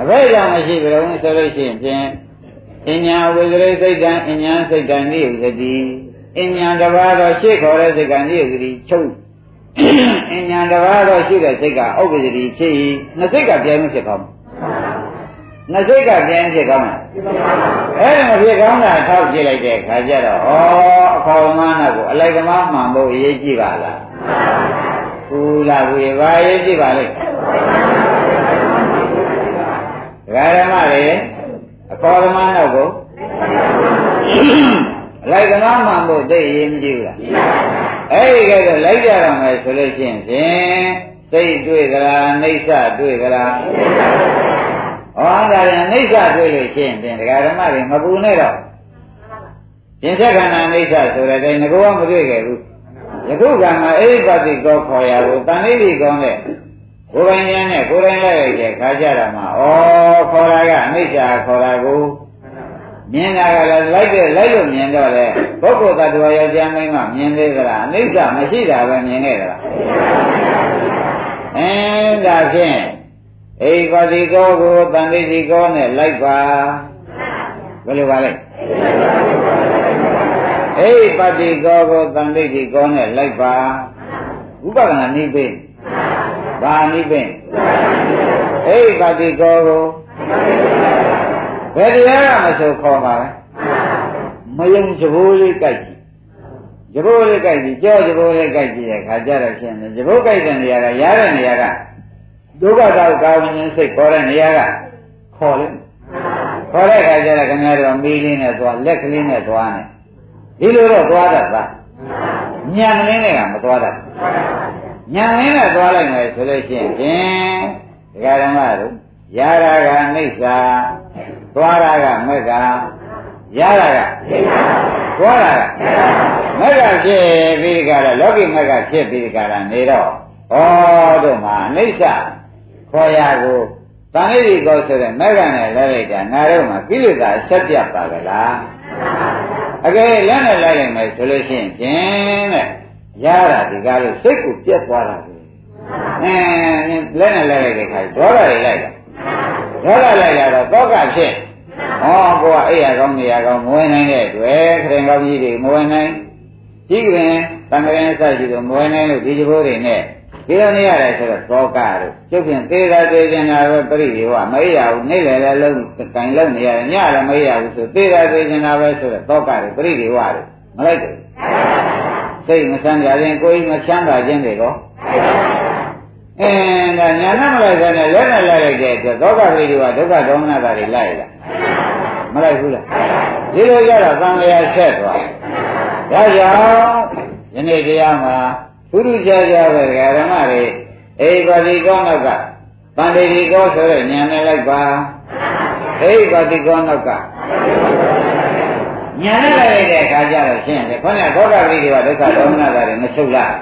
အဘယ်ကြောင့်မရှိကြလို့ဆိုလို့ရှိရင်ဖြင့်အညာဝိဇရိစိတ်တံအညာစိတ်တံနိယုသတိအညာတပါးတော့ရှေ့ခေါ်တဲ့စိတ်ကနိယုသတိချုပ် အညာတပါးတော့ရှိတဲ့စိတ်ကဥပ္ပဒတိဖြစ်၏နှစ်စိတ်ကပြိုင်မှုဖြစ်ကောင်းနှစ်စိတ်ကပြိုင်ဖြစ်ကောင်းလားအဲ့ဒါမဖြစ်ကောင်းတာထောက်ကြည့်လိုက်တဲ့ခါကျတော့ဩအခေါ်မနာကိုအလိုက်သမားမှန်ဖို့အရေးကြီးပါလားဘူးလားဘူးရပါရေးကြည့်ပါလိမ့်ဒကာဓမ္မတွေအခေါ်သမားနောက်ကိုအလိုက်သမားမှန်ဖို့သိရေးမကြည့်ဘူးလား အဲ့ဒီကဲတော့လိုက်ကြရမယ်ဆိုလို့ရှိရင်ဖြင့်စိတ်တွေ့ကြလားနှိစ္စတွေ့ကြလားဟောဒါရင်နှိစ္စတွေ့လို့ရှိရင်ဖြင့်ဒကာဓမ္မတွေမပူနဲ့တော့ပြင်ဆက်ခန္ဓာနှိစ္စဆိုတဲ့တိုင်းငကောမတွေ့ခဲ့ဘူးယခုကမှအိပတိကောခေါ်ရကိုတန်လေးကြီးကောင်းတဲ့ကိုယ်ပိုင်ဉာဏ်နဲ့ကိုယ်တိုင်လိုက်ရတဲ့ခါကြတာမှာဩခေါ်တာကအနိစ္စခေါ်တာကို မြင်တာကလည်းလိုက်တဲ့လိုက်လို့မြင်တော့လေပုဂ္ဂိုလ်တ attva ယောက်ျားမင်းကမြင်သေးသလားအနိစ္စမရှိတာပဲမြင်ခဲ့သလားအဲဒါဖြင့်ဧကတိကောကိုတန်တိကောနဲ့လိုက်ပါဘယ်လိုပါလဲအိပတိကောကိုတန်တိကောနဲ့လိုက်ပါဥပဒနာနိဗ္ဗိဘာနိဗ္ဗိအိပတိကောကို ဘယ်တရားကမဆိုခေါ်ပါလဲမယုံကြိုးလေးကြိုက်ကြည့်ကြိုးလေးကြိုက်ကြည့်ကြောကြိုးလေးကြိုက်ကြည့်တဲ့ခါကြတော့ရှင်းတယ်ကြိုးကြိုက်တဲ့နေရာကရားတဲ့နေရာကဒုက္ခတောက်ကာဝဉ္စိတ်ခေါ်တဲ့နေရာကခေါ်လိုက်ခေါ်တဲ့ခါကျတော့ခင်ဗျားတို့မီးလေးနဲ့သွားလက်ကလေးနဲ့သွားနေဒီလိုတော့သွားတတ်သားညံလင်းနဲ့ကမသွားတတ်ညံလင်းနဲ့သွားလိုက်မယ်ဆိုလို့ရှိရင်ဖြင့်ဒကာဓမ္မတို့ရာရာကအိဋ္ဌာ သွားတာကမက္ကရတာကသွားတာကမက္ကဖြစ်ပြီးကြတော့လောကီမက္ကဖြစ်ပြီးကြတာနေတော့ဩတို့မှာအိဋ္ဌာခေါ်ရကိုတန်လေးကောဆိုတဲ့မက္ကနဲ့လဲလိုက်တာငါတို့မှာကိလေသာဆက်ပြတ်ပါကလားအကယ်လက်နဲ့လိုက်လိုက်မယ်ဆိုလို့ရှိရင်ဖြင့်တဲ့ရတာဒီကားလို့စိတ်ကိုပြတ်သွားတာပဲအဲလက်နဲ့လိုက်လိုက်တဲ့ခါဒေါသတွေလိုက်တာ ဒေါသလိုက်ရတော့တောကဖြစ်ဟောကိုကအိယာကောင်းနေရကောင်းမဝင်နိုင်တဲ့တွေ့ခရင်ကောင်းကြီးတွေမဝင်နိုင်ကြီးကရင်တန်ကြရင်စရှိလို့မဝင်နိုင်လို့ဒီကြိုးတွေနဲ့ဒီလိုနေရတယ်ဆိုတော့သောကတို့ကျုပ်ဖြင့်သေးတာသေးခြင်းတာပဲပြိရိဝမအိရဘူးနေလေလည်းလုံးကင်လုံးနေရတယ်ညလည်းမအိရဘူးဆိုသေးတာသေးခြင်းတာပဲဆိုတော့သောကတို့ပြိရိဝတို့မလိုက်ဘူးစိတ်မဆန်းကြရင်ကိုယ်မချမ်းသာခြင်းတွေကော အင်းဒါညာနဲ့မလိုက်တဲ့နဲ့လက်နဲ့လိုက်လိုက်တဲ့အတွက်သောကပြိရိဝဒုက္ခဒေါမနတာတွေလိုက်လားမလိုက်ဘူးလားဒီလိုကြတော့သံဃာဆက်သွားဒါကြောင့်ယနေ့တရားမှာပုရုဇာကြပဲဓမ္မတွေအိပါတိကောနောက်ကပန္တိတိကောဆိုတဲ့ညာနဲ့လိုက်ပါအိပါတိကောနောက်က ညာနဲ့လိုက်တဲ့အခါကျတော့ရှင်းတယ်ခေါင်းကသောတာပတိတွေကဒုက္ခဒေါမနတာတွေမချုပ်လား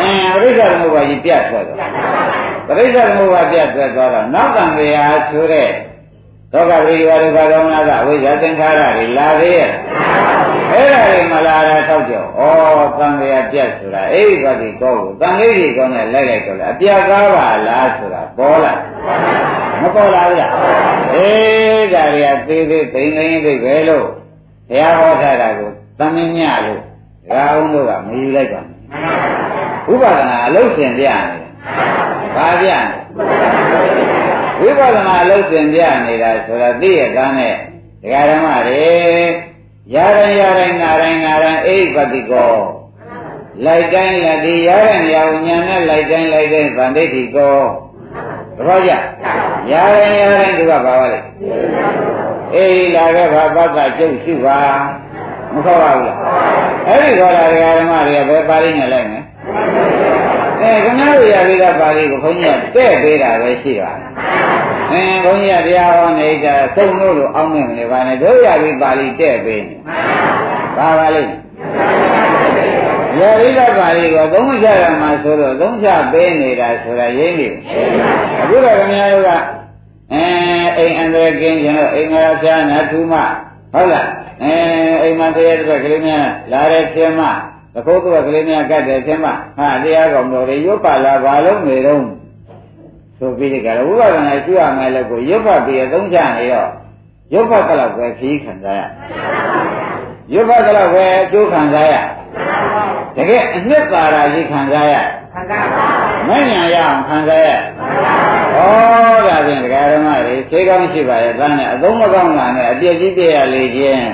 အင်းအရိစ္ဆသမုပ္ပါကြီးပြတ်ထွက်သွားပရိစ္ဆသမုပ္ပါပြတ်ထွက်သွားတော့နောက်တန်တရားဆိုတဲ့ဒုက္ခပရိဒီဝဒုက္ခဒေါမနတာဝိဇ္ဇာသင်္ခါရတွေလာသေးရဲ့အဲ့ဒါတွေမလာတာထောက်ကြောဩသံဃာပြတ်ဆိုတာအဲ့ဒီဘာဒီကောကိုတန်လေးကြီးကောနဲ့လိုက်လိုက်တော့လေအပြတ်ကားပါလားဆိုတာပေါ်လာမပေါ်လာဘူးလားအေးဒါတွေကသေးသေးသိမ့်သိမ့်သိပဲလို့ ဘုရားဟောထားတာကိုသမင်းညလို့ဒါအောင်တို့ကမယူလိုက်ပါဘူးဥပဒနာအလုံးစင်ပြနေတယ်ဘာပြနေဝိပဿနာအလုံးစင်ပြနေတာဆိုတာသိရတဲ့နဲ့ဒကာဓမ္မတွေရရင်ရရင်နာရင်နာရင်အိပတိကောလိုက်တိုင်းလက်ဒီရရင်ရဝညာနဲ့လိုက်တိုင်းလိုက်တိုင်းဗန္ဒိတိကောတပည့်ကြရရင်ရရင်သူကဘာပါလဲ အေးလာခဲ့ဘာပတ်ကကျုပ်ရှိပါမခေါ်ပါဘူးလားအဲ့ဒီခေါ်တာဓမ္မတွေကဘယ်ပါဠိနဲ့လိုက်မယ်အဲခင်ဗျားတို့ရပြီးသားပါဠိကိုခွန်ကြီးကတဲ့ပေးတာပဲရှိပါအင်းဘုန်းကြီးကတရားဟောနေတာသုံးလို့လို့အောင်းနေမလဲပါနဲ့တို့ရပြီးပါဠိတဲ့ပေးနေပါပါလိမ့်ရရိဒပါဠိကိုသုံးချရမှာဆိုတော့သုံးချပေးနေတာဆိုတာရင်းနေအခုတော့ခင်ဗျားတို့က အဲအိမ်အန္တရာယ်ကင်းရင်တော့အိမ်ငါဖျားနာထူးမဟုတ်လားအဲအိမ်မှာတည်းရဲ့တစ်ခါကလေးများလာတဲ့ခြင်းမသခိုးသူကလေးများကတ်တယ်သင်မဟာတရားကောင်တော်တွေရွတ်ပါလားဘာလို့နေတော့ဆိုပြီးဒီကရဝိပဿနာရှုရမယ်လို့ကိုရွတ်ပတ်ပြီးအသုံးချနေတော့ရွတ်ပတ်ကတော့ပဲခီးခံစားရရွတ်ပတ်ကတော့ပဲအကျိုးခံစားရတကယ်အနှစ်သာရကြီးခံစားရခံစားပါ မဉ္ဇဏ်ရအောင်ခံစားရဩဒါဖြင့်တရားဓမ္မတွေခြေကောင်းရှိပါရဲ့သားနဲ့အသုံးမကောင်းတာနဲ့အပြည့်ကြီးပြရလေခြင်း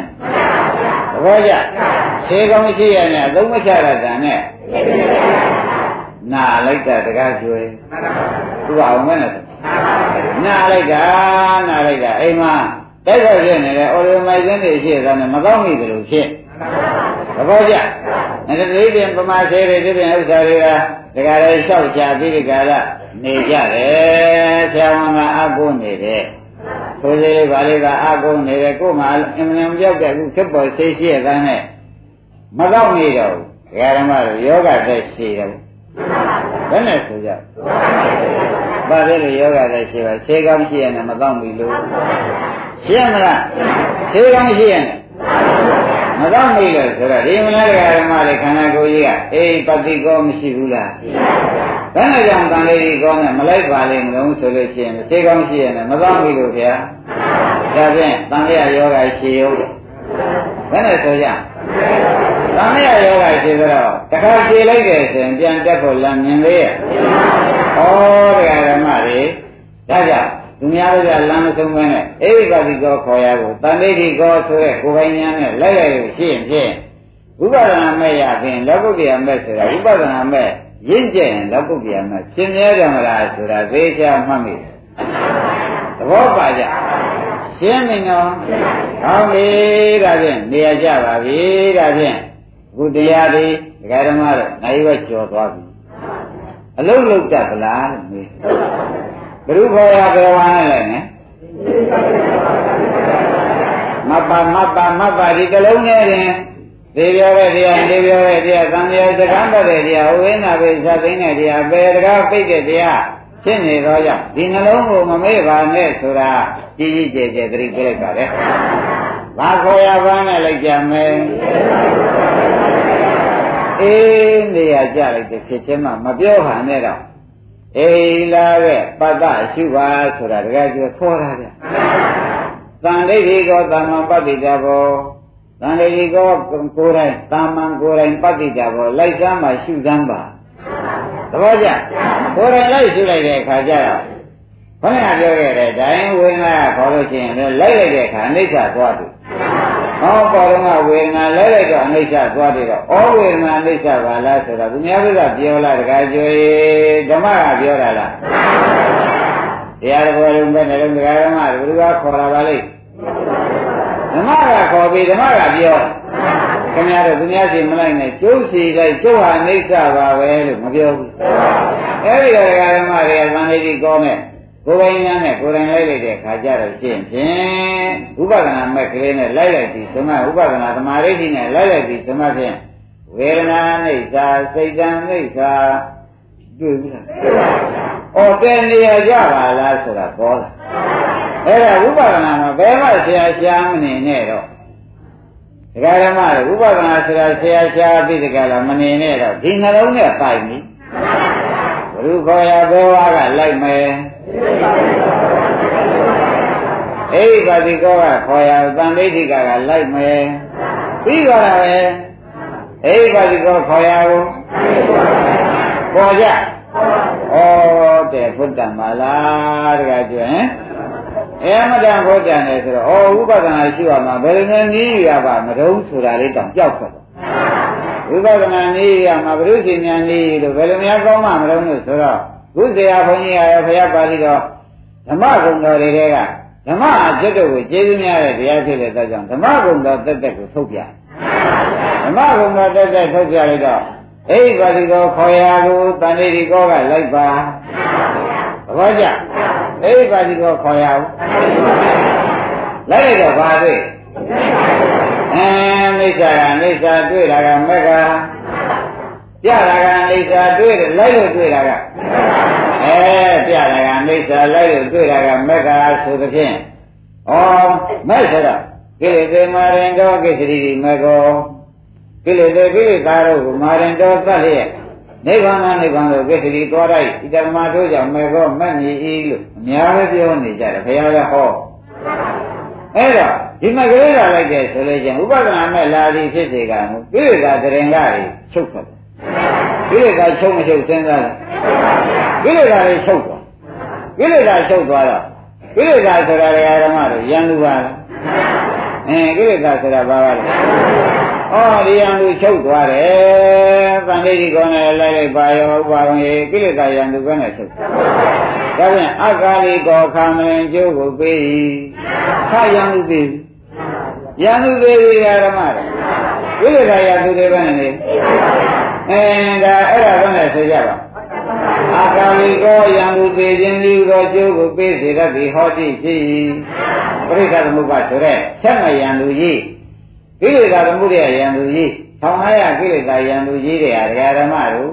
သဘောကျခြေကောင်းရှိရနဲ့အသုံးမချရတာနဲ့နာလိုက်တာတကားကျွေးသူကအောင်မဲနဲ့နာလိုက်တာနာလိုက်တာအိမ်မှာတိုက်ခိုက်ဖြစ်နေတယ်အော်ဒီမိုက်စင်းတွေရှိတာနဲ့မကောင်းမိဘူးလို့ဖြစ် သဘောကျအဲ့ဒါဒီပြင်ပမာသေးတွေဒီပြင်ဥစ္စာတွေကဒကာလေးလျှောက်ချပြီးဒီကလာနေကြတယ်ဆရာဝန်ကအကုနေတယ်ဆိုသေးလေးပါလေးကအကုနေတယ်ကို့မှာအမှန်တန်ပြောက်တဲ့အခုခက်ပေါ်ဆေးရှိရတဲ့နဲ့မကောက်နေတော့ဘူးဒကာဓမ္မတို့ယောဂသက်ရှိတယ်ဘယ်နဲ့ဆိုကြဘာလဲလို့ယောဂသက်ရှိပါဆေးကောင်းရှိရင်မကောက်ပြီလို့ရှင်းမလားဆေးကောင်းရှိရင် မကောက်မိလို့ဆိုတော့ဒီမလားတရားဓမ္မတွေခန္ဓာကိုယ်ကြီးကအေးပฏิကောမရှိဘူးလားဘယ်နဲ့ကြောင့်တန်လေးကြီးကောနဲ့မလိုက်ပါလိမ့်မလို့ဆိုလို့ရှိရင်သိကောင်းရှိရင်မကောက်မိလို့ဗျာဒါဖြင့်တန်လေးယောဂရှိရုံဘယ်နဲ့ဆိုကြတန်လေးယောဂရှိတော့တခါခြေလိုက်တယ်ဆိုရင်ပြန်တက်ဖို့လမ်းမြင်လေးရဲ့ဩတရားဓမ္မတွေဒါကြောင့် သူများတို့ကလမ်းမဆုံးမဲနဲ့အိဗာတိကောခေါ်ရကိုတန်ဋိတိကောဆိုတဲ့ကိုယ်ပိုင်ဉာဏ်နဲ့လိုက်လိုက်လို့ရှိရင်ဖြင့်ဝိပဿနာမဲ့ရဖြင့်လောကုတ္တရာမဲ့ဆိုတာဝိပဿနာမဲ့ရင့်ကျက်ရင်လောကုတ္တရာမဲ့ရှင်းမြဲတယ်မလားဆိုတာသိချာမှတ်မိတယ်သဘောပါကြရှင်းပြီနော်ဟောပြီဒါဖြင့်နေရာကြပါပြီဒါဖြင့်ခုတရားဒီဒကာဓမ္မတို့နိုင်ဝဲကျော်သွားပြီအလုံးလုံးတတ်ပလားလို့မေး ဘုရုခေါ်ရဘယ်ဝါနဲ့လဲနဲ့မပ္ပမပ္ပမပ္ပဒီကလုံးနဲ့တင်ဒီပြောတဲ့တရားဒီပြောတဲ့တရားသံဃာစကားပတ်တဲ့တရားဝိနာပိသသိတဲ့တရားပေတကားပိတ်တဲ့တရားဖြစ်နေတော့ကြောင့်ဒီနှလုံးကိုမမေ့ပါနဲ့ဆိုတာကြီးကြီးကျယ်ကျယ်သတိပြလိုက်ပါလေ။ဘာခေါ်ရပါနဲ့လိုက်ကြမယ်။အေးနေရာကြလိုက်တဲ့ဖြစ်ချင်းမှမပြောဟန်နဲ့တော့ အေးလာပဲပတ္တရှုပါဆိုတာတကယ်ကျခေါ်တာဗျ။သံဒိဋ္ဌိကောသမ္မာပတ္တိတဘောသံဒိဋ္ဌိကောကိုယ်တိုင်သမ္မာကိုယ်တိုင်ပတ္တိတဘောလိုက်စမ်းမှရှုစမ်းပါသဘောကျကိုယ်တိုင်လိုက်ရှုလိုက်တဲ့အခါကျတော့ဘုရားပြောခဲ့တဲ့ဒိုင်းဝေဒနာခေါ်လို့ရှိရင်လည်းလိုက်လိုက်တဲ့အခါအိဋ္ဌသွားတယ် ဟောပေါ်တော့ဝေဒနာလဲလိုက်တော့အိဋ္ဌသွားတယ်တော့ဩဝေဒနာအိဋ္ဌပါလားဆိုတော့သူများကပြောလားတခါကြွေဓမ္မကပြောတာလားတရားတော်လုံးပဲနဲ့လုံးတရားဓမ္မဘယ်သူကခေါ်တာပါလိမ့်ဓမ္မကခေါ်ပြီးဓမ္မကပြောခင်ဗျားတို့သူများစီမလိုက်နဲ့ကျုပ်စီလိုက်ကျုပ်ဟာအိဋ္ဌပါပဲလို့မပြောဘူးအဲဒီတရားဓမ္မတွေကသံဃာတိကောနဲ့ ကိုယ်ပိုင်ညာနဲ့ကိုယ်တိုင်လိုက်လိုက်တဲ့ခါကျတော့ရှင်းဖြင့်ဥပဒနာမဲ့ကလေးနဲ့လိုက်လိုက်ပြီးသမဥပဒနာသမာဓိတိနဲ့လိုက်လိုက်ပြီးသမဖြင့်ဝေဒနာအိဋ္ဌာစိတ်တံအိဋ္ဌာတွေ့ဘူးလားတွေ့ပါဘူး။ဩတဲ့နေရာကြပါလားဆိုတာပေါ်လာ။အဲ့ဒါဥပဒနာမှာဘယ်မှဆရာရှားမနေနဲ့တော့ဒကာဓမ္မတွေဥပဒနာဆိုတာဆရာရှားပြီးဒကာလားမနေနဲ့တော့ဒီနှလုံးနဲ့ပိုက်ပြီ။ ဘုရုခေါ်ရဘယ်ဝါကလိုက်မယ်အိဗာတိကောကခေါ်ရသံဒိဋ္ဌိကကလိုက်မယ်ပြီးတော့ပဲအိဗာတိကောခေါ်ရဘူးပေါ်ကြဩတဲ့ဘုဒ္ဓမာလားတကယ်ကျွန်းအဲမတန်ဘုဒ္ဓနဲ့ဆိုတော့ဩဥပဒနာရှိရမှာဘယ်လိုနဲ့နည်းရပါမတုံးဆိုတာလေးတောင်ကြောက်ခဲ့ ဝိပဿနာနည်းရမှာဘုရုရှင်ညာနည်းလို့ဘယ်လိုများကောင်းမှမလို့လို့ဆိုတော့ခုဇေယဘုန်းကြီးရောဘုရားပါဠိတော်ဓမ္မဂုဏ်တော်တွေကဓမ္မအကျက်တို့ကိုကျေးဇူးများတဲ့တရားဖြစ်တဲ့အတွက်ကြောင့်ဓမ္မဂုဏ်တော်တက်တက်ကိုထုတ်ပြဓမ္မဂုဏ်တော်တက်တက်ထုတ်ပြလိုက်တော့အိဗာတိကောခေါ်ရာကိုတန်ဋိတိကောကလိုက်ပါသဘောကျအိဗာတိကောခေါ်ရာကိုလိုက်လိုက်တော့ဘာတွေ့ အဲမိစ္ဆာကမိစ္ဆာတွေ့တာကမက္ခပြတာကအိဋ္ဌာတွေ့တယ်လိုက်လို့တွေ့တာကအဲပြတာကအိဋ္ဌာလိုက်လို့တွေ့တာကမက္ခာဆိုသဖြင့်ဩမဲ့ဆိုတော့ကိလေသာမရင်ကောကိစ္စရီမကောကိလေသာကိလေသာတို့ကိုမာရင်တော်သတ်လျက်နိဗ္ဗာန်နိဗ္ဗာန်ကိုကိစ္စတိတော်လိုက်ဣတမတို့ကြောင့်မေကောမက်မြည်ဤလို့အများပဲပြောနေကြတယ်ဘုရားကဟော အဲ့တော့ဒီမှာကိလေသာလိုက်တယ်ဆိုလို့ချင်းဥပဒနာမဲ့လာသည်ဖြစ်စေကမူကိလေသာတရင်ကတွေချုပ်ထွက်တယ်ကိလေသာချုပ်မချုပ်စဉ်းစားတယ်ကိလေသာတွေချုပ်သွားကိလေသာချုပ်သွားတော့ကိလေသာဆိုတာဓမ္မတို့ယံလူပါလားအင်းကိလေသာဆိုတာဘာပါလဲ ဩဒီယံလူချုပ်သွားတယ်သံဃိတိကောနဲ့လိုက်လိုက်ပါရောဥပါရုံရေကိလေသာယံလူကနဲ့ချုပ်ဒါပြန်အကာလီကောခမလင်ကျိုးကိုပေး၏ခယံလူပေးယံလူပေးပြီဓမ္မတို့ကိလေသာယံလူတွေပဲနေအဲဒါအဲ့ဒါတော့လည်းဆိုကြပါအာကာလီကောယံလူသေးခြင်းလူတော်ကျိုးကိုပေးစေတတ်သည်ဟောတိဖြစ်၏ပရိသသမုပ္ပါဆိုတဲ့ဆက်မယံလူကြီး ကိလေသာသမုဒယယံလူကြီး1500ကိလေသာယံလူကြီးတွေဟာဒကာဓမ္မတို့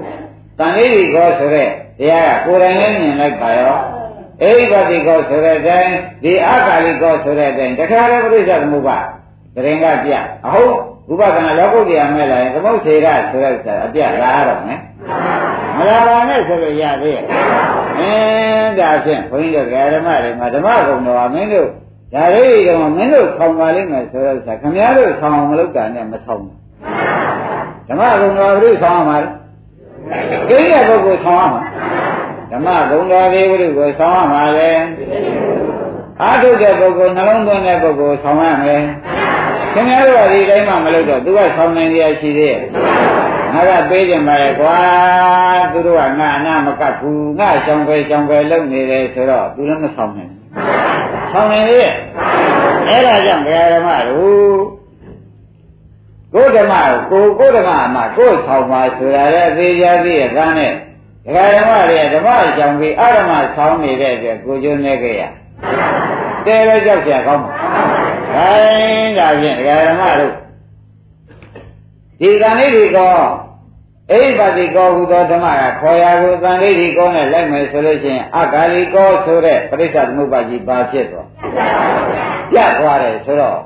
တန်လေးဒီကောဆိုတဲ့တရားကကိုယ်တိုင်လည်းမြင်လိုက်ပါရောအိဗာတိကောဆိုတဲ့အတိုင်းဒီအာကာလီကောဆိုတဲ့အတိုင်းတခါတည်းပရိသသမုပ္ပါတရင်ကပြအဟုတ်ဥပဒနာလောကုတ္တရာမဲ့လာရင်သမုတ်ထေရဆိုတဲ့ဥစ္စာအပြလာရတော့မယ်မလာပါနဲ့ဆိုလို့ရသေးရဲ့အင်းဒါဖြင့်ဘုန်းကြီးတို့ဓမ္မတွေမှာဓမ္မကုံတော်မင်းတို့ ဒါလေးတော့မင်းတို့ခေါင်ပါလိမ့်မယ်ဆိုတော့ဆာခင်ဗျားတို့ဆောင်းအောင်မလုပ်တာနဲ့မဆောင်းဘူးဓမ္မကုံတော်ဘုရားဆောင်းအောင်ပါလေကိရိယာပုဂ္ဂိုလ်ဆောင်းအောင်ဓမ္မကုံတော်လေးဘုရားကိုဆောင်းအောင်ပါလေအာထုတဲ့ပုဂ္ဂိုလ်နှလုံးသွင်းတဲ့ပုဂ္ဂိုလ်ဆောင်းရမယ်ခင်ဗျားတို့ကဒီတိုင်းမှမလုပ်တော့သူကဆောင်းနိုင်ရရှိသေးရဲ့ငါကပေးကြပါရဲ့ကွာသူတို့ကငါအနာမကတ်ဘူးငါချောင်းပဲချောင်းပဲလုပ်နေတယ်ဆိုတော့သူလည်းမဆောင်းနိုင်ဘူး ဆောင်းနေရဲ့အဲ့ဒါကြောင့်ဘုရားဓမ္မတို့ကိုယ်ဓမ္မကိုကိုယ်ဓမ္မမှာကိုယ်ဆောင်ပါဆိုတာလည်းအသေးချာသေးရဲ့ကန်းနဲ့ဒကာဓမ္မတွေဓမ္မကြောင့်ပြီးအဓမ္မဆောင်းနေတဲ့အတွက်ကိုကျိုးနေကြရတဲတော့ကြောက်ကြကောင်းပါခိုင်းဒါဖြင့်ဒကာဓမ္မတို့ဒီကံလေးတွေကော အိဗတိကောဟူသောဓမ္မကခေါ်ရကိုသံလေးဒီကောနဲ့လိုက်မယ်ဆိုလို့ရှိရင်အဂါလီကောဆိုတဲ့ပရိစ္ဆသမုပ္ပါကြီးပါဖြစ်သွားပြတ်သွားတယ်ဆိုတော့ဩ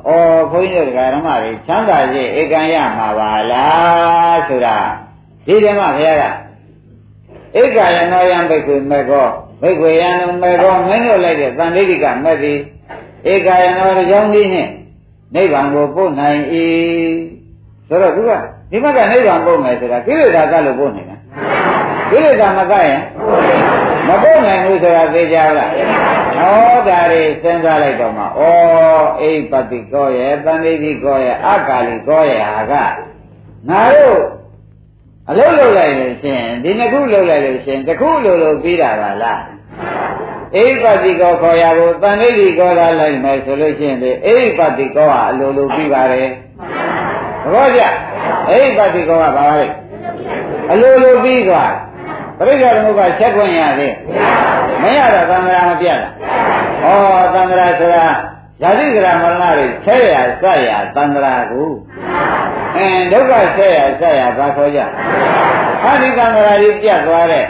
ဘုန်းကြီးတို့ဓမ္မတွေချမ်းသာခြင်းဧကံရမှာပါလားဆိုတာဒီဓမ္မဘုရားကဧကယနောယံဘိက္ခွေမေကောဘိက္ခွေယံမေကောမင်းတို့လိုက်တဲ့သံလေးဒီကမဲ့သည်ဧကယနောကြောင့်ဒီနှင့်နိဗ္ဗာန်ကိုပို့နိုင်၏ဆိုတော့သူက ဒီဘက်ကနိဗ္ဗာန်ပို့မယ်ဆိုတာကိလေသာကလို့ပို့နေတာကိလေသာမကရင်မပို့နိုင်ဘူးဆိုတာသိကြလားဟောဒါတွေစဉ်းစားလိုက်တော့မှဩအိပတိကောရဲ့တန်ဋိတိကောရဲ့အကာလီကောရဲ့ဟာကငါတို့အလုံးလုံးလိုက်လို့ရှင်ဒီနှစ်ခုလုံးလိုက်လို့ရှင်တစ်ခုလုံးလုံးပြီးတာပါလားအိပတိကောခေါ်ရဖို့တန်ဋိတိကောလာလိုက်မယ်ဆိုလို့ရှင်ဒီအိပတိကောဟာအလိုလိုပြီးပါတယ်သဘောကျ အိပတိကောကဘာလဲအလိုလိုပြီးသွားပရိစ္ဆေသမုပ္ပါချက်ခွင့်ရသေးမရတော့သံဃာမပြတ်လားဩသံဃာဆိုတာဇာတိကရာမရဏတွေဆက်ရဆက်ရသံဃာကိုအင်းဒုက္ခဆက်ရဆက်ရဘာခေါ်ကြအာဒီသံဃာကြီးပြတ်သွားတဲ့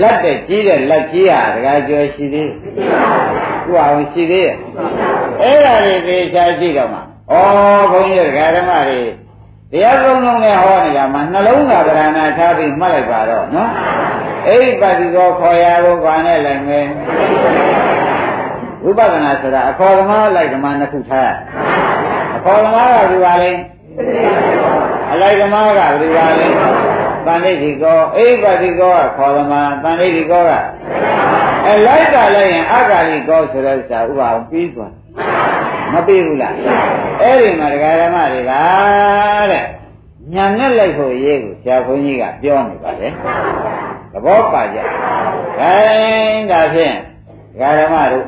လက်တဲ့ကြီးတဲ့လက်ကြီးဟာတကယ်ကျော်ရှိသေးခုအောင်ရှိသေးရဲ့အဲ့ဒါတွေသေချာရှိတော့မှဩဘုန်းကြီးဓမ္မတွေ တရားသုံးလုံးနဲ့ဟောနေတာမှာနှလုံးသာဗရဏထားပြီးမှတ်လိုက်ပါတော့နော်အိပတိကောခေါ်ရဖို့ဘာနဲ့လိုက်မယ်ဝိပဿနာဆိုတာအခေါ်သမားလိုက်ဓမ္မနှစ်ခုထားအခေါ်သမားကဘယ်ပါလဲအလိုက်ဓမ္မကဘယ်ပါလဲတန်ဋိတိကောအိပတိကောကခေါ်သမားတန်ဋိတိကောကအဲလိုက်ကလိုက်ရင်အဂါလိကောဆိုတဲ့ဥစ္စာဥပအောင်ပြီးသွား မပြီးဘူးလားအဲ့ဒီမှာဒကာဓမ္မတွေကတဲ့ညာနဲ့လိုက်ဖို့ရေးကိုဆရာဘုန်းကြီးကပြောနေပါလေသဘောပါကြခိုင်းဒါဖြင့်ဒကာဓမ္မတို့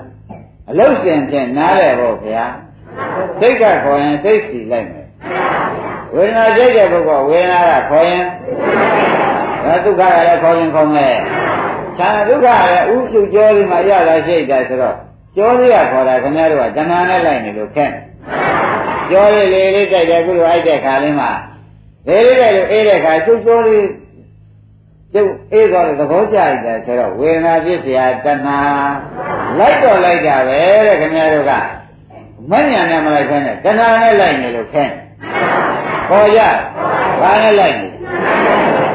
အလုတ်စင်ဖြင့်နားလဲဖို့ဗျာစိတ်ကခေါ်ရင်စိတ်စီလိုက်မယ်ဝေဒနာကြိတ်တဲ့ပုဂ္ဂိုလ်ဝေဒနာကခေါ်ရင်ဒါဒုက္ခကလည်းခေါ်ရင်ခေါ်မယ်သံဒုက္ခလည်းဥစုကြောဒီမှာရတာရှိတယ်ဆိုတော့ ကြောလေးကခေါ်တာခင်ဗျားတို့ကတဏှာနဲ့လိုက်နေလို့ခက်ကြောလေးလေးလေးတိုက်တယ်ခုလိုအိုက်တဲ့ခါလေးမှာလေးလေးတိုက်လို့အေးတဲ့ခါချုပ်ကြောလေးကျုပ်အေးတော့သဘောကျတယ်ဆိုတော့ဝေဒနာဖြစ်เสียတဏှာလိုက်တော့လိုက်တာပဲတဲ့ခင်ဗျားတို့ကမဉဏ်နဲ့မလိုက်ခွင့်နဲ့တဏှာနဲ့လိုက်နေလို့ခက်ခေါ်ရ ဘာနဲ့လိုက်နေ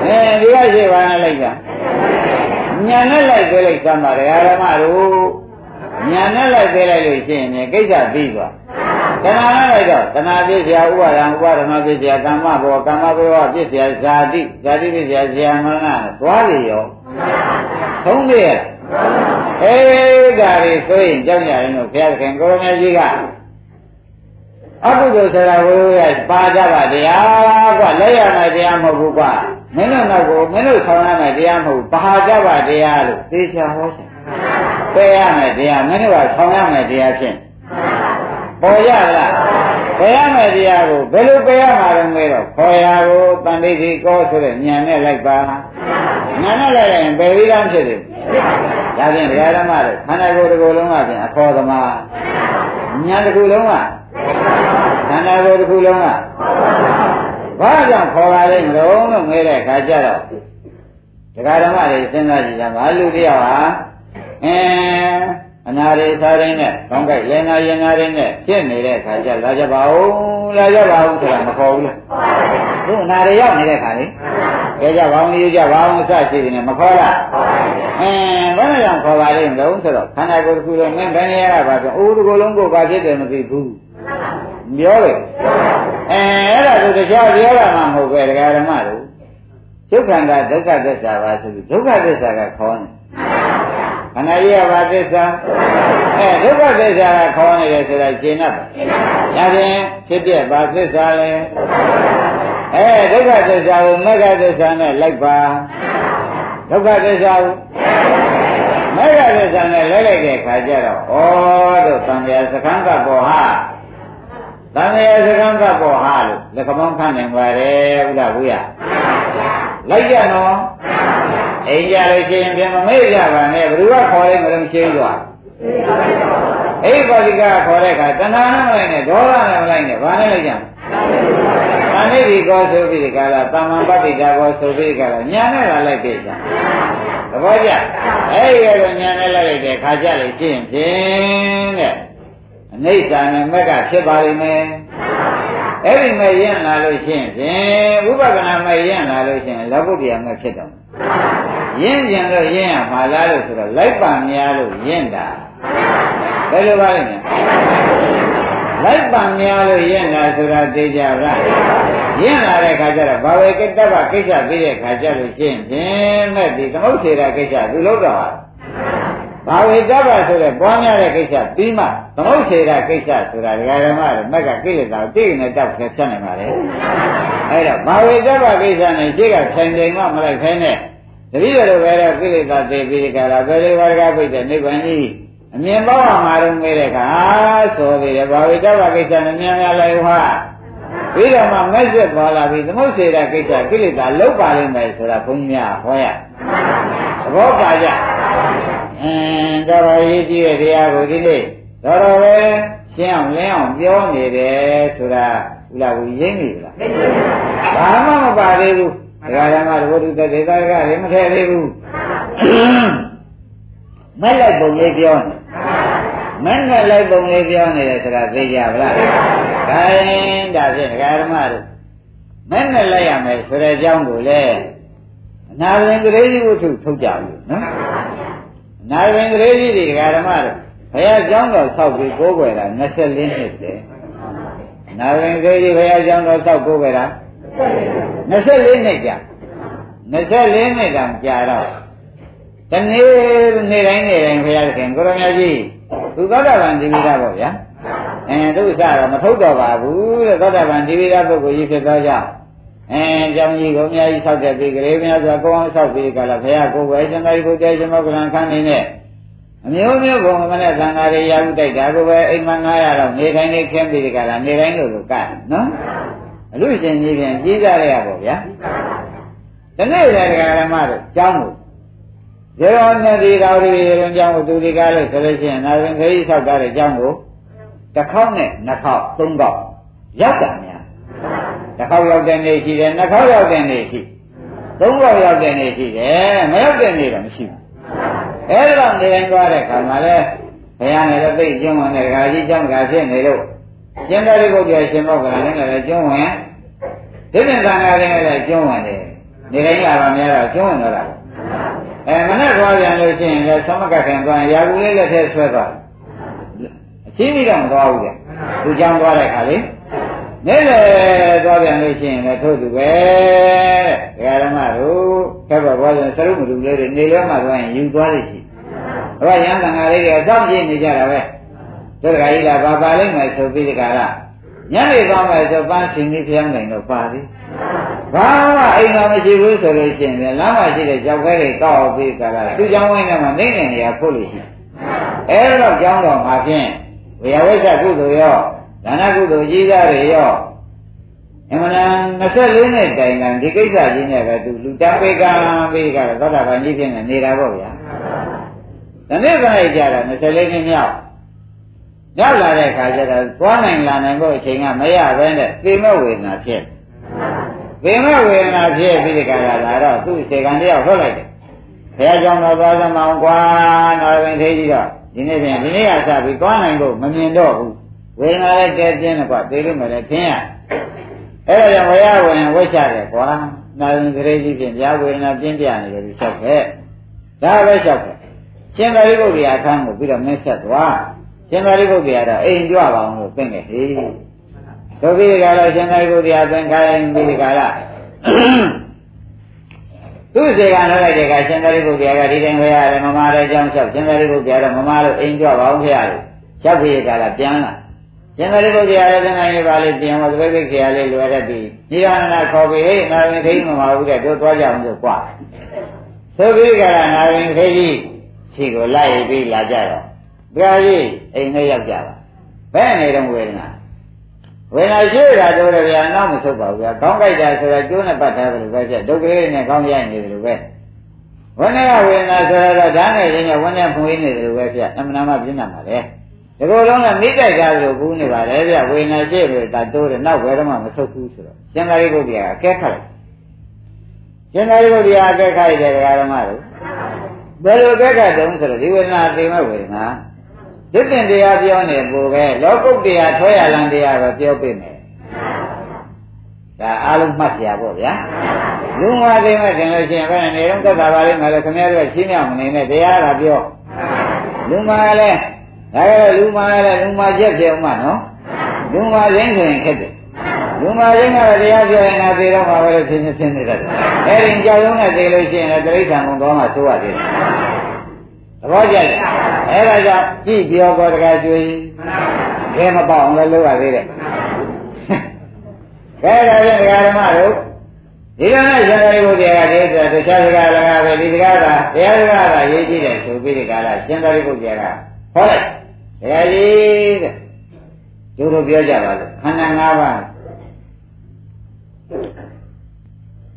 အဲဒီကရှိဘာနဲ့လိုက်တာညာနဲ့လိုက်သေးလိုက်သမ်းပါဓမ္မတို့ ညာနဲ့လိုက်သေးလိုက်လို့ရှိရင်ကိစ္စပြီးသွားတဏှာနဲ့လိုက်တော့တဏှာပြည့်စရာဥပါဒံဥပါဒနာပြည့်စရာကမ္မဘောကမ္မဘောပြည့်စရာဇာတိဇာတိပြည့်စရာဇာမရဏသွားရရောသုံးသေးရအဲဒါတွေဆိုရင်ကြောက်ကြရင်တော့ဘုရားခင်ကိုရမကြီးကအကုသိုလ်ဆရာဝိဝရပါကြပါတရားကွာလက်ရမယ်တရားမဟုတ်ဘူးကွာမင်းတို့တော့ကိုမင်းတို့ဆောင်ရမယ်တရားမဟုတ်ဘူးပါကြပါတရားလို့သိချာဟောချင် ပယ်ရမယ်တရားမင်းတို့ကဆောင်ရမယ်တရားဖြင့်ပေါ်ရလားပယ်ရမယ်တရားကိုဘယ်လိုပယ်ရမှာလဲမေးတော့ခေါ်ရကိုတန်တိတိကောဆိုတဲ့ဉာဏ်နဲ့လိုက်ပါဉာဏ်နဲ့လိုက်ရင်ပယ်ပြီးသားဖြစ်တယ်ဒါဖြင့်ဒကာဓမ္မတို့ခန္ဓာကိုယ်တစ်ခုလုံးကဖြင့်အခေါ်သမားဉာဏ်တစ်ခုလုံးကခန္ဓာကိုယ်တစ်ခုလုံးကဘာကြောင့်ခေါ်ပါလိမ့်မလို့လို့ငဲတဲ့အခါကျတော့ဒကာဓမ္မတွေစဉ်းစားကြည့်ကြပါလူတယောက်ဟာ အဲအနာရိသာရင်းနဲ့ကောင်းကဲ့ရင်နာရင်နာရင်းနဲ့ဖြစ်နေတဲ့အခါကျလာကြပါဦးလာကြပါဦးဆိုတာမခေါ်ဘူးလားသူအနာရိရောက်နေတဲ့ခါလေကြကြပါဦးယူကြပါဦးစရှိနေမခေါ်လားအဲဘယ်နဲ့ကြောင့်ခေါ်ပါလိမ့်မလို့ဆိုတော့ခန္ဓာကိုယ်တစ်ခုလုံးမင်းဘယ်နေရာကပါဆိုအိုးတစ်ခုလုံးကိုဘာဖြစ်တယ်မသိဘူးပြောတယ်အဲအဲ့ဒါဆိုတရားပြောတာမှမဟုတ်ပဲတရားဓမ္မတို့ဒုက္ခန္တာဒုက္ခသစ္စာပါဆိုပြီးဒုက္ခသစ္စာကခေါ်နေ ခန္ဓာကြီးကဘာသစ္စာအဲဒုက္ခသစ္စာကခေါ်နေတယ်ဆိုတာရှင်းတတ်ပါဒါဖြင့်ဖြစ်ပြဘာသစ္စာလဲအဲဒုက္ခသစ္စာကိုမဂ္ဂသစ္စာနဲ့လိုက်ပါဒုက္ခသစ္စာကိုမဂ္ဂသစ္စာနဲ့လဲလိုက်တဲ့ခါကျတော့ဩတို့သံဃာစခန်းကပေါ်ဟာသံဃာစကံကပေါ်ဟာလို့လက်ကမောင်းခန့်နေပါတယ်ဥဒ္ဒဘုရားလိုက်ကြနော် အိမ်ကြလို့ရှိရင်ပြန်မမေ့ကြပါနဲ့ဘယ်သူကခေါ်လိုက်မလို့ရှင်းသွားအိမ်ပါဠိကခေါ်တဲ့အခါတဏှာနဲ့မလိုက်နဲ့ဒေါသနဲ့မလိုက်နဲ့ဘာနဲ့လိုက်ကြမလဲသဏိတိကောဆိုပြီးဒီကလာတမ္မာပတ္တိတာကောဆိုပြီးဒီကလာညာနဲ့လာလိုက်ပြီကြသဘောကျအဲ့ဒီကတော့ညာနဲ့လိုက်လိုက်တဲ့ခါကြလို့ရှိရင်ဖြင့်တဲ့အနိစ္စနဲ့မက်ကဖြစ်ပါလိမ့်မယ်အဲ့ဒီမဲ့ရင့်လာလို့ရှိရင်ဖြင့်ဥပဒနာမဲ့ရင့်လာလို့ရှိရင်လောကုတ္တရာမဲ့ဖြစ်တော့ ရင့်ပြန်လို့ရင့်ရမှာလားလို့ဆိုတော့လိုက်ပါများလို့ရင့်တာဘယ်လိုပါလဲလိုက်ပါများလို့ရင့်တာဆိုတာသိကြလားရင့်လာတဲ့ခါကျတော့ဘာဝေကိတ္တဗကိစ္စပြီးတဲ့ခါကျလို့ရှိရင်ဖြင့်မဲ့ဒီသမုတ်စေတာကိစ္စသူလို့တော့ဘာဝေတ္တဗဆိုတဲ့ပွားများတဲ့ကိစ္စပြီးမှသမုတ်စေတာကိစ္စဆိုတာဒကာဓမ္မတွေမက်ကကိလေသာကိုသိနေတောက်ဖြတ်ဖြတ်နိုင်ပါလေအဲ့တော့ဘာဝေတ္တဗကိစ္စနဲ့ရှိကဆိုင်တယ်မှမလိုက်ခိုင်းနဲ့ တတိယလိုပဲတော့ကိလေသာသိပြီးကြတာဘယ်လိုဘာကပြိတဲ့နိဗ္ဗာန်ကြီးအမြင်ပေါက်မှာတော့မေးတဲ့အခါဆိုသေးတယ်ဘာဝေတ္တဗကိစ္စနဲ့မြန်ရလိုက်ဟာပြီးတော့မှမက်ဆက်သွားလာပြီးသမုတ်စေတာကိစ္စကိလေသာလုတ်ပါလိမ့်မယ်ဆိုတာဘုန်းကြီးများဟောရသဘောပါကြအင်းတော်တော်ရေးကြည့်တဲ့တရားကိုဒီနေ့တော်တော်ပဲရှင်းအောင်လင်းအောင်ပြောနေတယ်ဆိုတာဥလာကိုရင်းနေလားဘာမှမပါသေးဘူး ဒကာဓမ္မတို့ဘုဒ္ဓတဲ့ဒေသကလည်းမထည့်သေးဘူးမက်လိုက်ပုံလေးပြောနေမက်နဲ့လိုက်ပုံလေးပြောနေတယ်ဆိုတာသိကြပါလားခိုင်းဒါဖြင့်ဒကာဓမ္မတို့မက်နဲ့လိုက်ရမယ်ဆိုတဲ့အကြောင်းကိုလည်းအနာဝင်ကလေးကြီးဝတ္ထုထုတ်ကြဘူးနော်နာဝင်ကလေးကြီးတွေကဓမ္မတို့ဘုရားကျောင်းတော်ဆောက်ပြီးကိုးကွယ်တာ24နှစ်တည်းနာဝင်ကလေးကြီးဘုရားကျောင်းတော်ဆောက်ကိုးကွယ်တာ24 နှစ်ကြာ24နှစ်တောင်ကြာတော့တနေ့နေ့တိုင်းနေ့တိုင်းဘုရားခင်ကိုရမကြီးသူသောတာပန်ဒီဝိဒပေါ့ဗျာအဲသူစတော့မထုတ်တော့ပါဘူးတဲ့သောတာပန်ဒီဝိဒပုဂ္ဂိုလ်ကြီးဖြစ်သောကြောင့်အဲကြောင့်ကြီးကိုအများကြီးဆောက်တဲ့ပြီးကလေးများစွာကိုအောင်ဆောက်ပြီးကြလားဘုရားကိုယ်ပဲရှင်သာရိပုတ္တရာရှင်မောကလန်ခန်းနေနဲ့အမျိုးမျိုးဘုံမနဲ့သံဃာတွေရာဟုတိုက်တာကိုပဲအိမ်မ900တော့နေတိုင်းလေးခင်းပြီးကြလားနေတိုင်းလို့လို့ကနော် အလို့ရှင်ကြီးပြန်ကြီးကြရပါဗျာတနေ့လည်းဓမ္မတို့ကျောင်းကိုဇေယောနတိတော်ရီရုံကျောင်းကိုသူဒီကားလို့ဆိုလို့ရှိရင်နာရင်ခရီးဆောက်တာတဲ့ကျောင်းကိုတစ်ခေါက်နဲ့နှစ်ခေါက်သုံးခေါက်ရောက်တာများတစ်ခေါက်ရောက်တဲ့နေ့ရှိတယ်နှစ်ခေါက်ရောက်တဲ့နေ့ရှိသုံးခေါက်ရောက်တဲ့နေ့ရှိတယ်မရောက်တဲ့နေ့တော့မရှိဘူးအဲ့ဒါနေတိုင်းသွားတဲ့ခါမှာလဲဘုရားနဲ့တော့သိကျွန်းဝင်တဲ့ဒကာကြီးကျောင်းကဖြစ်နေလို့ ရှင်သာရိပုတ္တရာရှင်မောကလန်နဲ့လည်းကျွန်းဝင်ဒီပြင်သံဃာတွေလည်းကျွန်းဝင်တယ်နေတိုင်းလာပါများတော့ကျွန်းဝင်တော့တာအဲမနဲ့သွားပြန်လို့ရှိရင်လည်းသမကခင်သွားရင်ရာကူလေးလက်ထဲဆွဲသွားအချင်းကြီးတော့မသွားဘူးကြသူကြောင်းသွားတဲ့ခါလေးနေလေသွားပြန်လို့ရှိရင်လည်းထို့သူပဲဒကာဓမ္မတို့ခက်ပါဘွားဆိုစရုပ်မလူလေးတွေနေရွက်မှသွားရင်ယူသွားလိမ့်ရှိဘုရားရဟန်းသံဃာလေးတွေအတော့ကြည့်နေကြတာပဲတို့ ဒုက္ခကြီးကဘာပါလိမ့်မယ်ဆိုပြီးဒီကရညနေသွားမယ်ဆိုပန်းရှင်ကြီးဖျောင်းနိုင်တော့ပါသည်ဘာမှအိမ်မှာမရှိဘူးဆိုလို့ရှိရင်လမ်းမှာရှိတဲ့ကြောက်ခဲတွေတောက်ပြီးကြတာသူကြောင့်ဝိုင်းတယ်မှာနေနေနေရဖို့လို့ရှိရင်အဲတော့ကြောင်းတော်မှာဖြင့်ဝေယဝိဇ္ဇကုသိုလ်ရောဒါနကုသိုလ်ကြီးသားတွေရောအမှန်တန်24နှစ်တိုင်တိုင်ဒီကိစ္စကြီးနဲ့ပဲသူလူတန်းပေးကံပေးကြတာသောတာပန်ကြီးဖြင့်နေတာပေါ့ဗျာဒီနေ့ကနေ့ကြတာ24နှစ်မြောက် ရောက်လာတဲ့ခါကျတော့သွားနိုင်လာနိုင်ဖို့အချိန်ကမရဘဲနဲ့သေမဲ့ဝေဒနာဖြစ်သေမဲ့ဝေဒနာဖြစ်ပြီးဒီကရလာတော့သူ့စေကံတယောက်ထွက်လိုက်တယ်ဘုရားကြောင့်တော့သွားသမောင်ကွာတော်ရင်သေးကြီးတော့ဒီနေ့ပြန်ဒီနေ့ကစပြီးသွားနိုင်ဖို့မမြင်တော့ဘူးဝေဒနာလည်းကဲပြင်းတယ်ကွာသေလို့မလဲခင်းရအဲ့ဒါကြောင့်ဝေယဝင်ဝိချတယ်ကွာနာရင်ကလေးကြီးဖြင့်ဗျာဝေဒနာပြင်းပြနေတယ်ဒီချက်ပဲဒါပဲချက်ပဲရှင်သာရိပုတ္တရာအခန်းကိုပြီးတော့မင်းဆက်သွား ရှင်သာရိပုတ္တရာတော့အိမ်ကြွပါအောင်လို့ပြင်ခဲ့ဟေးတို့ပြီးကြတော့ရှင်သာရိပုတ္တရာသင်္ခိုင်းပြီးကြလားသူ့စေက nói လိုက်တဲ့ကရှင်သာရိပုတ္တရာကဒီတိုင်းဝေရတယ်မမလည်းအကြောင်းလျှောက်ရှင်သာရိပုတ္တရာတော့မမလို့အိမ်ကြွပါအောင်ဖေရတယ်လျှောက်ပြီးကြလားပြန်လာရှင်သာရိပုတ္တရာလည်းသင်္ခိုင်းလေးပါလေးပြန်ဟောသဘိကိခေရလေးလွယ်တတ်ပြီးဒီရဏနာခေါ်ပြီးဟေးနာရင်ခိမမဟုတ်တဲ့တို့သွားကြအောင်လို့ကြွားဆိုပြီးကြလားနာရင်ခိကြီးရှိကိုလိုက်ပြီးလာကြတော့ ဘုရားကြီးအိမ်ထဲရောက်ကြပါဘယ်နေတော့ဝေဒနာဝေဒနာရှိတာတော့လည်းဗျာနောက်မဆုတ်ပါဘူးဗျာကောင်းကြိုက်တာဆိုတာကျိုးနဲ့ပတ်ထားတယ်လို့ပဲပြဒုက္ခလေးနဲ့ကောင်းရနေတယ်လို့ပဲဝိနည်းဝေဒနာဆိုတော့ဓာတ်နဲ့ရင်းနဲ့ဝိနည်းဖွေးနေတယ်လို့ပဲပြအမှန်တမ်းပြင်းတာပါလေဒီလိုလုံးကမိတိုက်ကြလို့ကူးနေပါလေဗျဝေဒနာရှိလို့ဒါတိုးတယ်နောက်ဘယ်တော့မှမဆုတ်ဘူးဆိုတော့ရှင်သာရိပုတ္တရာအကဲခတ်လိုက်ရှင်သာရိပုတ္တရာအကဲခတ်ရတဲ့ဓမ္မတို့ဘယ်လိုအကဲခတ်တုံးဆိုတော့ဒီဝေဒနာသိမဲ့ဝေဒနာ ဒိဋ္ဌင်တရားပြောနေပို့ပဲလောကုတ်တရားထွဲရလန်တရားပဲပြောပြမယ်ဒါအားလုံးမှတ်ကြပါဗျာလူမသိမဲ့တင်လို့ရှိရင်ဘယ်နေတော့သက်သာပါလိမ့်မယ်လို့ခင်ဗျားတို့ရှင်းပြမနေနဲ့တရားကပြောလူမလည်းဒါကြတော့လူမလည်းလူမချက်ပြောမှနော်လူမရင်းဆိုရင်ခက်တယ်လူမရင်းကတော့တရားပြောရင်ငါသေတော့မှာပဲလို့ဖြစ်နေဖြစ်နေတတ်တယ်အဲဒီကြောက်ရုံးနဲ့သေလို့ရှိရင်လည်းတိဋ္ဌာန်ကုန်သွားမှသိုးရသေးတယ် သဘောကျတယ်အဲဒါကြောင့်ကြည့်ပြောပေါ်တကကျွေးခဲမပေါအောင်လည်းလုပ်ရသေးတယ်ခဲဒါဖြင့်ဒကာဓမ္မတို့ဒီကနေ့ရှင်သာရိပုတ္တရာကတည်းကတခြားစကားလည်းပဲဒီစကားကတရားစကားကရေးကြည့်တယ်ဆိုပြီးဒီကလာရှင်သာရိပုတ္တရာကဟောလိုက်တရားကြီးတဲ့ကျိုးတို့ပြောကြပါလို့ခန္ဓာ၅ပါး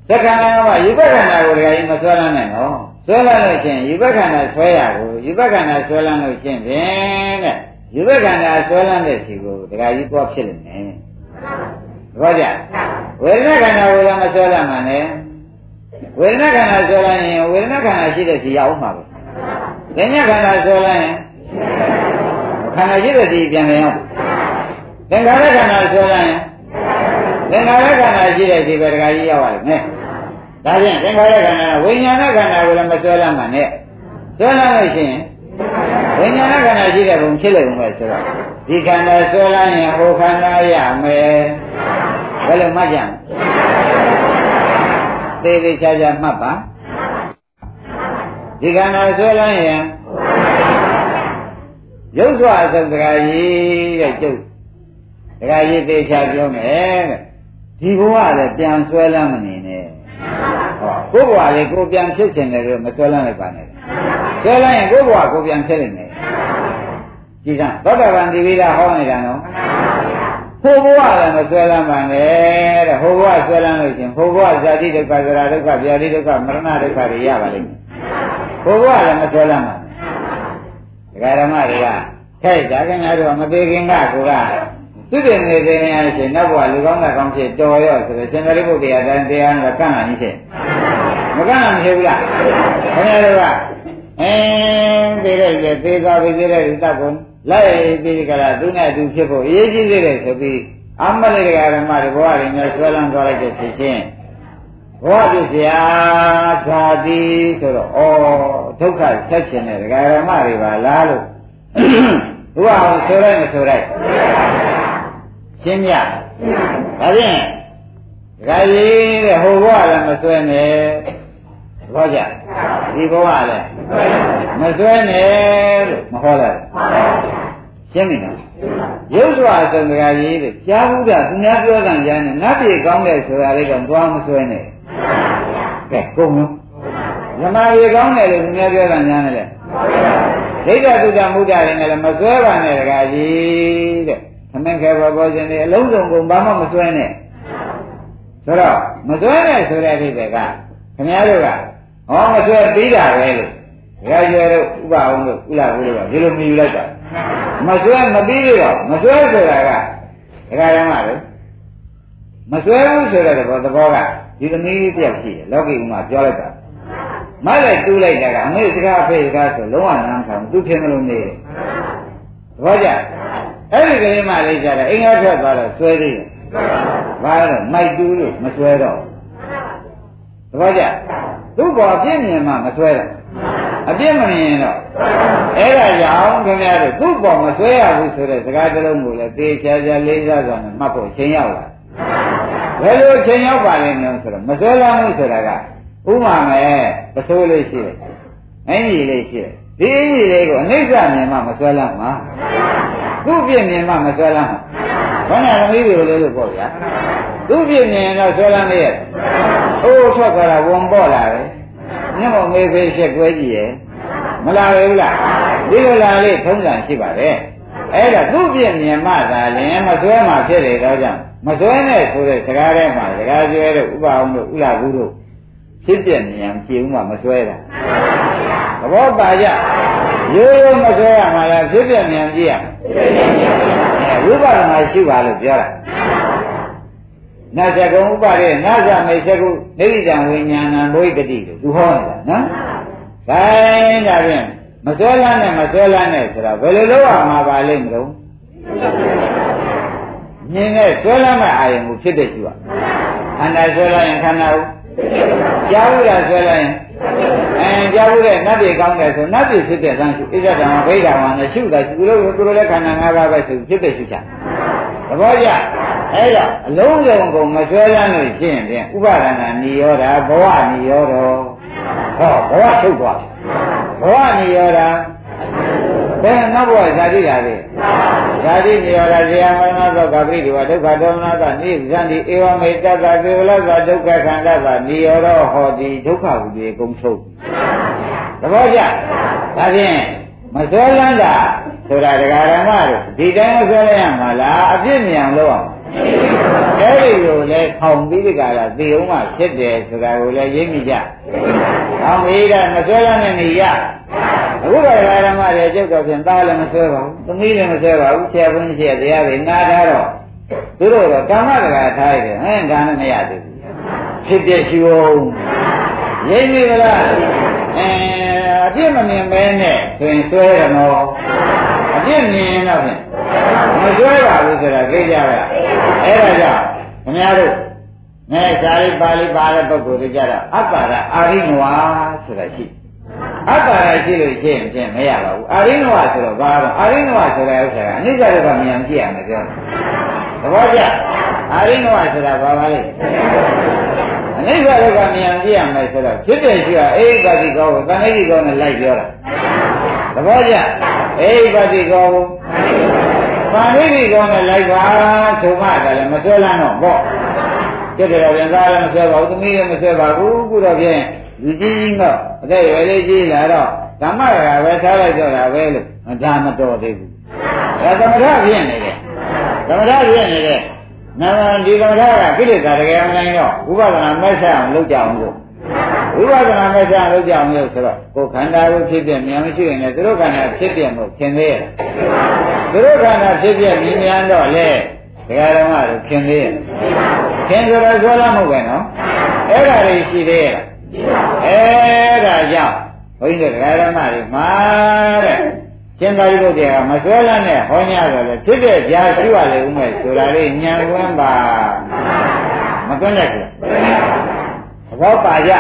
သက္ကနာကယူပခန္ဓာကိုတရားကြီးမဆွဲလန်းနဲ့နော် ဆွဲလန်းလို့ချင်းယူပခန္ဓာဆွဲရကိုယူပခန္ဓာဆွဲလန်းလို့ချင်းဖြင့်တဲ့ယူပခန္ဓာဆွဲလန်းတဲ့စီကိုတရားကြီးသွားဖြစ်လိမ့်မယ်သဘောကျဝေဒနာခန္ဓာကိုလည်းမဆွဲလန်းမှနဲ့ဝေဒနာခန္ဓာဆွဲလန်းရင်ဝေဒနာခန္ဓာရှိတဲ့စီရအောင်မှာပဲဉာဏ်ခန္ဓာဆွဲလန်းရင်ခန္ဓာရှိတဲ့စီပြန်ပြန်အောင်သင်္ခါရခန္ဓာဆွဲလန်းရင်သင်္ခါရခန္ဓာရှိတဲ့စီပဲတရားကြီးရောက်ရမယ် ဒါဖြင့်သင်္ခါရခန္ဓာဝိညာဏခန္ဓာကိုလည်းမဆွဲလမ်းမှနဲ့ဆွဲလမ်းလို့ရှိရင်ဝိညာဏခန္ဓာရှိတဲ့ဘုံဖြစ်လိမ့်မယ်ဆိုတော့ဒီခန္ဓာဆွဲလမ်းရင်ဟိုခန္ဓာရမယ်ဘယ်လိုမှတ်ကြမလဲသေသေးချာချာမှတ်ပါဒီခန္ဓာဆွဲလမ်းရင်ရုပ်စွာအစုံတရားကြီးတဲ့ကျုပ်တရားကြီးသေချာပြောမယ်တဲ့ဒီဘဝလည်းပြန်ဆွဲလမ်းမနေနဲ့ဟော ကိုယ်ဘဝလေးကိုပြန်ဖြစ်ချင်တယ်လို့မဆွဲလမ်းလိုက်ပါနဲ့ဆွဲလမ်းရင်ကိုယ်ဘဝကိုပြန်ဖြစ်နေတယ်ကြည်စမ်းသောတာပန်ဒီဝိဒဟောနေတာနော်ဟိုဘဝလည်းမဆွဲလမ်းပါနဲ့တဲ့ဟိုဘဝဆွဲလမ်းလို့ရှင်ဟိုဘဝဇာတိဒုက္ခဇရာဒုက္ခဗျာတိဒုက္ခမရဏဒုက္ခတွေရပါလိမ့်မယ်ဟိုဘဝလည်းမဆွဲလမ်းပါနဲ့ဒကာဓမ္မတွေကထဲ့ကြခင်ဗျားတို့မသေးခင်ကကိုကသူတည်နေသေးရင်ရှင်နောက်ဘဝလူကောင်းတဲ့ကောင်းဖြစ်တော်ရောဆိုတော့ရှင်သာရိပုတ္တရာတန်တရားနဲ့ကန့်လာနေဖြစ် မကန့်လာမဖြစ်ဘူးလားခင်ဗျားတို့ကအင်းသေးတဲ့သေးသွားပြီသေးတဲ့ဥစ္စာကိုလိုက်ပြီးကြလားသူနဲ့သူဖြစ်ဖို့အရေးကြီးသေးတယ်ဆိုပြီးအမလေးတရားဓမ္မတွေဘဝတွေနဲ့ဆွဲလန်းသွားလိုက်တဲ့ဖြစ်ချင်းဘဝပြစရာဓာတိဆိုတော့ဩဒုက္ခဆက်ခြင်းတဲ့တရားဓမ္မတွေပါလားလို့ဘုရားဆိုလိုက်မဆိုလိုက်ရှင်းပြဒါဖြင့်ဒကာကြီးတဲ့ဟိုဘဝလည်းမဆွဲနဲ့ ဘောကြဒီဘဝလည်းမဆွဲနဲ့လို့မဟောလိုက်ရှင်းပြီနော်ရုပ်စွာသံဃာကြီးတဲ့ကြားဘူးတာသူများပြောတာကြားနေနတ်ပြေကောင်းတယ်ဆိုတာလေးတော့သွားမဆွဲနဲ့ကဲကုန်လုံးဇမားရေကောင်းတယ်လို့သူများပြောတာညာနဲ့လေဒိဋ္ဌတုဒ္ဓမုဒ္ဒတွေနဲ့လည်းမဆွဲပါနဲ့တကားကြီးတဲ့သမင်ခဲဘောဘောရှင်တွေအလုံးစုံကုန်ဘာမှမဆွဲနဲ့ဆိုတော့မဆွဲနဲ့ဆိုတဲ့အဓိပ္ပာယ်ကခင်ဗျားတို့က ဟောမဆွဲပြီးတာပဲလို့ဒကာကျွဲတို့ဥပအောင်တို့ဥလာဘူးတို့ကဒီလိုမြည်လိုက်တာမဆွဲမပြီးတော့မဆွဲဆိုတာကဒကာရမလေမဆွဲဘူးဆိုတဲ့သဘောသဘောကဒီသမီးလေးတယောက်ရှိတယ်လောကီဥမာပြောလိုက်တာမလိုက်တူးလိုက်တာကအမေစကားအဖေစကားဆိုလုံးဝနားမခံဘူးသူထင်တယ်လို့နေတယ်သဘောကျအဲ့ဒီကလေးမလေးကြတယ်အင်္ဂါထွက်သွားတော့ဆွဲသေးတယ်ဘာလို့မိုက်တူးလို့မဆွဲတော့သဘောကျ သူ့ဘောပြည့်မြင်မှမဆွဲတော့အပြည့်မမြင်တော့အဲ့ဒါကြောင့်ခင်ဗျားတို့သူ့ဘောမဆွဲရဘူးဆိုတဲ့စကားတစ်လုံးကိုလည်းသေချာချာလေးစားစွာနဲ့မှတ်ဖို့ချိန်ရောက်လာဘယ်လိုချိန်ရောက်ပါလဲနော်ဆိုတော့မဆွဲလာမှုဆိုတာကဥမာမဲ့ပစိုးလေးရှိတယ်အင်းကြီးလေးရှိတယ်ဒီအင်းကြီးလေးကိုအနိစ္စမြင်မှမဆွဲလာမှာသူ့ပြည့်မြင်မှမဆွဲလာမှာဘာနဲ့သမီးတွေကိုလေးလို့ပေါ့ဗျာသူ့ပြည့်မြင်တော့ဆွဲလာနေရဲ့ အိုးထွက်ကြတာဝန်ပေါ်လာတယ်မျက်မှောင်မေးဖေးရှက်ကွဲကြည့်ရဲ့မလာဘူးလားဒီလိုလာလေးထုံးစံရှိပါတယ်အဲ့ဒါသူ့ပြည့်မြင်မှသာလင်မဆွဲမှဖြစ်တယ်တော့ကြောင့်မဆွဲနဲ့ဆိုတဲ့စကားထဲမှာစကားကျွဲတို့ဥပအောင်တို့ဥလာဘူးတို့ဖြစ်ပြဉာဏ်ကြည့်ဦးမှမဆွဲတာသဘောပါကြရိုးရိုးမဆွဲရမှာလားဖြစ်ပြဉာဏ်ကြည့်ရဝိပဿနာရှိပါလို့ပြောတာ နာဇကုံဥပါဒေနာဇမေသကုနိရိတံဝိညာဏံဘိတတိလို့သူဟောနေတာနော်။ဒါရင်ဒါဖြင့်မဆွဲလန်းနဲ့မဆွဲလန်းနဲ့ဆိုတာဘယ်လိုလုပ်ရမှာပါလိမ့်မလို့မြင်နဲ့ဆွဲလန်းမဲ့အာယုံကိုဖြစ်တဲ့ကျူอ่ะခန္ဓာဆွဲလန်းရင်ခန္ဓာကိုကြားဘူးလားဆွဲလန်းရင်အဲကြားဘူးတဲ့နတ်ပြည်ကောင်းတယ်ဆိုနတ်ပြည်ဖြစ်တဲ့သံရှုဣဇဒံဝိဒံဝနဲ့ရှုတာရှုလို့သူတို့လည်းခန္ဓာ၅ပါးပဲဆိုဖြစ်တဲ့ရှုချသဘောကျ အဲ့တော့အလုံးစုံကိုမဆွဲလန်းလို့ရှင်းရင်ဥပါဒနာနိရောဓဘဝနိရောဓဟောဘဝထုတ်သွားဘဝနိရောဓဘယ်နောက်ဘဝဇာတိလာလေဇာတိနိရောဓဇေယမရဏသောကပိတိဝဒုက္ခဒေါမနသနိဇန္တိဧဝမေတ္တသသေဝလသဒုက္ခခန္ဓာသနိရောဓဟောတိဒုက္ခဝိေကုံထုတ်သဘောကျဒါဖြင့်မဆွဲလန်းတာဆိုတာတရားဓမ္မတို့ဒီတိုင်းမဆွဲလန်းရမှာလားအပြစ်မြန်လို့အောင် အဲ့ဒီလိုလဲခေါင်ပြီးဒီကလာသေအောင်မှဖြစ်တယ်ဆိုတာကိုလည်းရိပ်မိကြ။ခေါင်ပြီးကမဆွဲရနဲ့နေရ။အခုကဓမ္မတွေကျုပ်တော့ဖြင့်သားလည်းမဆွဲပါဘူး။သမီးလည်းမဆွဲပါဘူး။ဆရာဘုန်းကြီးရဲ့တရားတွေနားထားတော့သူတို့တော့ကာမတရားထားရတယ်ဟဲ့ဒါနဲ့မရသေးဘူး။ဖြစ်တဲ့ရှိအောင်ရိပ်မိကလားအဲအပြစ်မမြင်ပဲနဲ့ဆိုရင်ဆွဲရမောအပြစ်မြင်ရင်တော့ဖြင့် မဆွဲပါဘူးဆိုတာသိကြပါအဲ့ဒါကြောင့်ခင်ဗျားတို့မဲဇာတိပါဠိပါတဲ့ပုဂ္ဂိုလ်တွေကြတော့အပ္ပါဒအာရိနဝါဆိုတာရှိအပ္ပါဒရှိလို့ရှိရင်ဖြင့်မရပါဘူးအာရိနဝါဆိုတော့ဘာတော့အာရိနဝါဆိုတဲ့ဥစ္စာကအနိစ္စဒုက္ခမြင်ကြည့်ရမယ်ပြောသဘောကျအာရိနဝါဆိုတာဘာပါလဲအနိစ္စဒုက္ခမြင်ကြည့်ရမယ်ဆိုတော့ဖြစ်တဲ့ရှိကအိဋ္ဌတိကောကိုတဏှိတိကောနဲ့လိုက်ပြောတာသဘောကျအိဋ္ဌတိကောကို ပါဠိတိကောနဲ့လိုက်ပါဆိုမှလည်းမဆွဲလန်းတော့ပေါ့ကျက်တယ်ပြန်သားလည်းမဆွဲပါဘူးသမီးလည်းမဆွဲပါဘူးခုတော့ဖြင့်လူကြီးကြီးတော့အသက်ရွယ်လေးကြီးလာတော့ဓမ္မကပဲထားလိုက်တော့တာပဲလို့မဒါမတော်သေးဘူးဒါသမထဖြစ်နေတယ်သမထဖြစ်နေတယ်နာမဒီသမထကကိလေသာတကယ်မနိုင်တော့ဥပဒနာမဲ့ဆက်အောင်လုပ်ကြအောင်လို့ ဝိပဿနာမဲ့ဆက်လုပ်ကြအောင်လို့ဆိုတော့ကိုယ်ခန္ဓာကိုဖြစ်ပြမြန်မရှိရင်လည်းသူတို့ခန္ဓာဖြစ်ပြမှုခင်သေးရဲ့သူတို့ခန္ဓာဖြစ်ပြမြင်မြန်တော့လေဒကာတော်ကလည်းခင်သေးရဲ့ခင်ဆိုတော့ဆိုလာမှုပဲနော်အဲ့ဒါတွေရှိသေးရဲ့အဲ့ဒါကြောင့်ဘုန်းကြီးတို့ဒကာတော်မတွေမှာတဲ့ရှင်သာရိပုတ္တရာမဆွဲလန်းနဲ့ဟောညတော့လေဖြစ်တဲ့ကြားရှိရလေဦးမယ်ဆိုတာလေးညံကွင်းပါမတွန်းလိုက်ဘူးသ ဘောပါကြ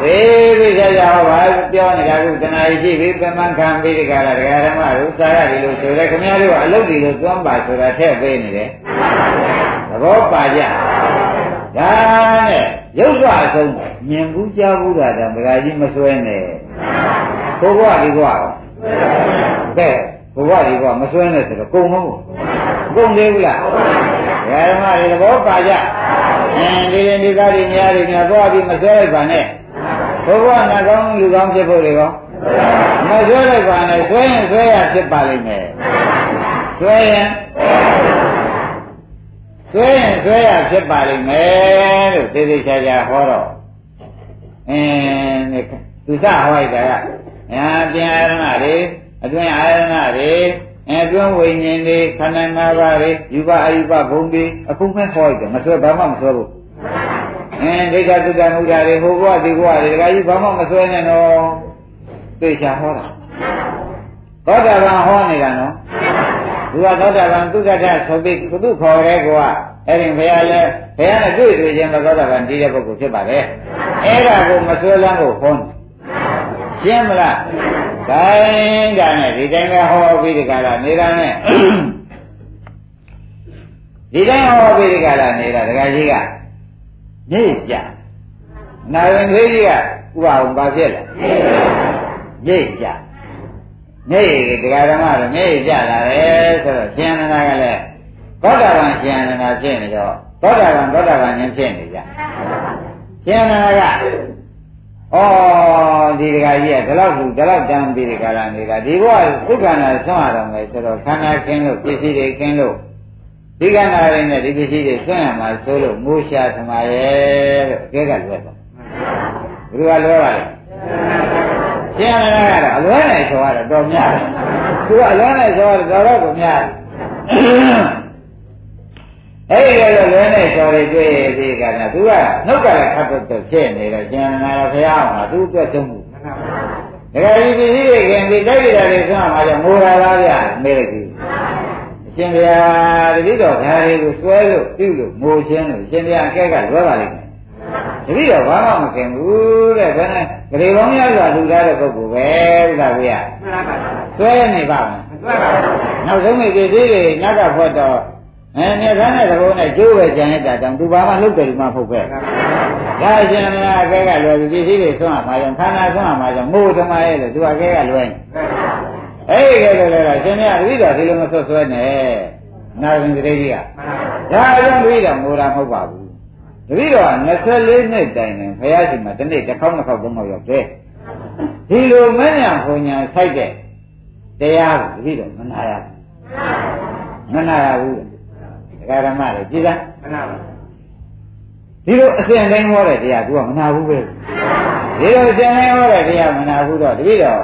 သေးသေးချာချာဟောပါပြောနေတာကတဏှာရှိပြီပြမခံပြီးဒီကရဒကာဓမ္မတို့စာရတယ်လို့ဆိုရဲခင်ဗျားတို့ကအလုပ်ဒီလိုသွမ်းပါဆိုတာထည့်ပေးနေတယ်သဘောပါကြဒါနဲ့ရုပ်ကအဆုံးမြင်ဘူးကြားဘူးတာတောင်ဒကာကြီးမစွဲနဲ့ဘုရားဒီကွာကဲဘုရားဒီကွာမစွဲနဲ့ဆိုတော့ကုံမဟုတ်ကုံသေးဘူးလားဒကာဓမ္မတွေသဘောပါကြ အင်းဒီရင်ဒီသားတွေများတွေများသွားပြီးမစွဲလိုက်ပါနဲ့ဘုရားနာကောင်းလူကောင်းဖြစ်ဖို့တွေကောမဆွဲလိုက်ပါနဲ့ဆွဲရင်ဆွဲရဖြစ်ပါလိမ့်မယ်ဆွဲရင်ဆွဲရင်ဆွဲရဖြစ်ပါလိမ့်မယ်လို့သေသေးချာချာဟောတော့အင်းသူစဟောလိုက်တာကညာပြန်အာရဏတွေအတွင်းအာရဏတွေ အတွင်းဝိညာဉ်တွေခန္ဓာ၅ပါးတွေယူပအယူပဘုံတွေအခုမဲ့ဟောလိုက်တယ်မဆွဲဘာမှမဆွဲဘူးအင်းဒိဋ္ဌသုတ္တမုဒ္ဒတွေဟိုဘဝဒီဘဝတွေတခါကြီးဘာမှမဆွဲနဲ့တော့သိချာဟောတာသောတာပန်ဟောနေတာနော်သူကသောတာပန်သူကတ္တဆိုပြီးကုသခေါ်ရဲကွာအဲ့ဒီဘုရားလည်းဘုရားနဲ့တွေ့တွေ့ချင်းသောတာပန်တည်တဲ့ပုဂ္ဂိုလ်ဖြစ်ပါတယ်အဲ့ဒါကိုမဆွဲလန်းကိုဟော ရှင်းမလားဒါဒါနဲ့ဒီတိုင်းပဲဟောပြီးဒီကလာနေတာနဲ့ဒီတိုင်းဟောပြီးဒီကလာနေတာဒကာကြီးကနေကြနာရင်သေးကြီးကဥပအောင်ပါဖြစ်လားနေကြနေဒကာဓမ္မတော့နေကြလာတယ်ဆိုတော့ရှင်နန္ဒာကလည်းသောတာပန်ရှင်နန္ဒာဖြစ်နေတော့သောတာပန်သောတာပန်ဉာဏ်ဖြစ်နေကြရှင်နန္ဒာက ဩဒီဒကာကြီးကဒီလောက်ဘူးဒီလောက်တန်းပြီးဒီကလာနေတာဒီဘဝဥက္ကဏဆွမ်းရတော့မယ်ဆိုတော့ခန္ဓာခင်းလို့ပစ္စည်းတွေခင်းလို့ဒီကနာရင်းနဲ့ဒီပစ္စည်းတွေဆွမ်းရမှာဆိုလို့မိုးရှာသမာရဲ့လို့အကဲကလွယ်တော့ဘယ်လိုကလွယ်ပါလဲရှင်းရတာကတော့အလွဲနဲ့ဆိုရတော့တော်များတယ်သူကအလွဲနဲ့ဆိုရတော့တော်တော့များတယ် အဲ့ဒီလိုလွဲနဲ့ဆိုရတွေ့ပြီးကလည်းသူကနှုတ်ကလည်းခတ်တော့ဖြစ်နေတော့ကျန်လာတော့ဘုရားအောင်သူ့အတွက်သုံးမှုဒါကြဒီပစ္စည်းတွေခင်ဒီတိုက်ရတာတွေဆိုမှကြောင့်ငိုတာလားဗျာမေးလိုက်ပြီအရှင်ဘုရားတတိတော်ဓာရီကိုစွဲလို့ပြုလို့ငိုခြင်းလို့အရှင်ဘုရားအကဲကလွဲပါလိမ့်မယ်တတိတော်ဘာမှမခင်ဘူးတဲ့ဘယ်နဲ့ဂရေပေါင်းများစွာလူသားတဲ့ပုဂ္ဂိုလ်ပဲတဲ့ဗျာစွဲနေပါမယ်နောက်ဆုံးမိပစ္စည်းတွေနတ်ကဖွက်တော့ အဲမြတ်ဆန်းတဲ့သဘောနဲ့ကျိုးပဲကြံရတာတောင်သူဘာမှလုပ်တယ်မှမဟုတ်ပဲဒါအရှင်မလားအကဲကလွယ်ပြီပစ္စည်းတွေဆွမ်းမှာကြောင့်ခန္ဓာဆွမ်းမှာကြောင့်မို့သမားရဲ့လို့သူအကဲကလွယ်နေအဲ့ဒီကဲလို့လည်းရှင်မြတ်တတိတော်ဒီလိုမဆွဆွဲနဲ့နာရင်တရေကြီးကဒါအကြောင်းတတိတော်မိုးတာမဟုတ်ပါဘူးတတိတော်က24နှစ်တိုင်နေဘုရားရှင်မှာတစ်နေ့တစ်ခေါက်နှစ်ခေါက်သုံးခေါက်ရောက်တယ်ဒီလိုမညာဘုံညာဆိုင်တဲ့တရားကိုတတိတော်မနာရဘူးမနာရဘူး ဒကာရမတွေကြည်လားမနာပါဒီလိုအစဉ်တိုင်းဟောတဲ့တရား तू ကမနာဘူးပဲဒီလိုအစဉ်တိုင်းဟောတဲ့တရားမနာဘူးတော့တပည့်တော်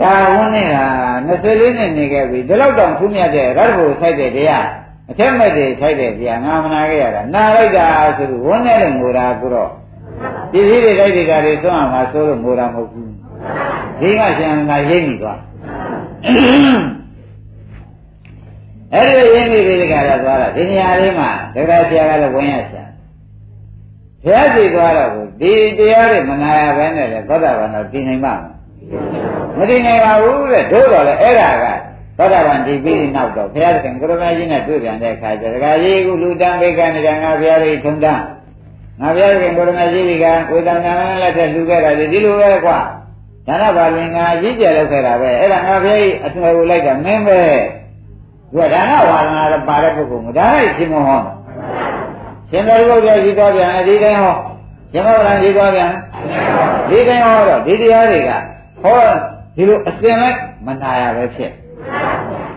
ဒါဝန်းနေတာ24နှစ်နေခဲ့ပြီဒီလောက်တောင်ထူးမြတ်တဲ့ရတ္တဘုဆိုင်တဲ့တရားအထက်မဲ့တွေဆိုင်တဲ့တရားငါမနာခဲ့ရတာနာလိုက်တာဆိုလို့ဝန်းနေတဲ့ငိုတာကိုတော့ဒီစည်းတွေတိုက်တွေကတွေသွန်းအောင်မဆိုးလို့ငိုတာမဟုတ်ဘူးဒီကရှင်ငါရိပ်မိသွား အဲ့ဒီရင်းမိပြီးတခါတော့သွားတာဒီနေရာလေးမှာဒကာဆရာကလည်းဝင်ရရှာဘုရားကြည်သွားတော့ဒီတရားတွေမနာရဘဲနဲ့လေသောတာပန်တော့တည်နိုင်မှာမတည်နိုင်ပါဘူးတဲ့တို့တော့လေအဲ့ဒါကသောတာပန်ဒီပြီးနောက်တော့ဘုရားသခင်ကရုဏာကြီးနဲ့တွေ့ပြန်တဲ့အခါကျဒကာကြီးကလူတန်းဘေကနေတယ်ငါဘုရားလေးထုံတန်းငါဘုရားသခင်ကရုဏာကြီးကဝေဒနာနဲ့လက်ထက်လူခဲ့တာဒီလိုပဲကွာဒါနပါလင်ငါကြီးကျယ်လောက်ခဲ့တာပဲအဲ့ဒါငါဘုရားကြီးအထွေကိုလိုက်တာမင်းပဲ သူကဒါနဝါဒနာလည်းပါတဲ့ပုဂ္ဂိုလ်ကဒါနဲ့ရှင်းမဟောရှင်သာရိပုတ္တရာကြီးသွားပြန်ဒီတိုင်းဟောရှင်မောဂလန်ကြီးသွားပြန်ဒီတိုင်းဟောတော့ဒီတရားတွေကဟောဒီလိုအစဉ်လိုက်မနာရပဲဖြစ်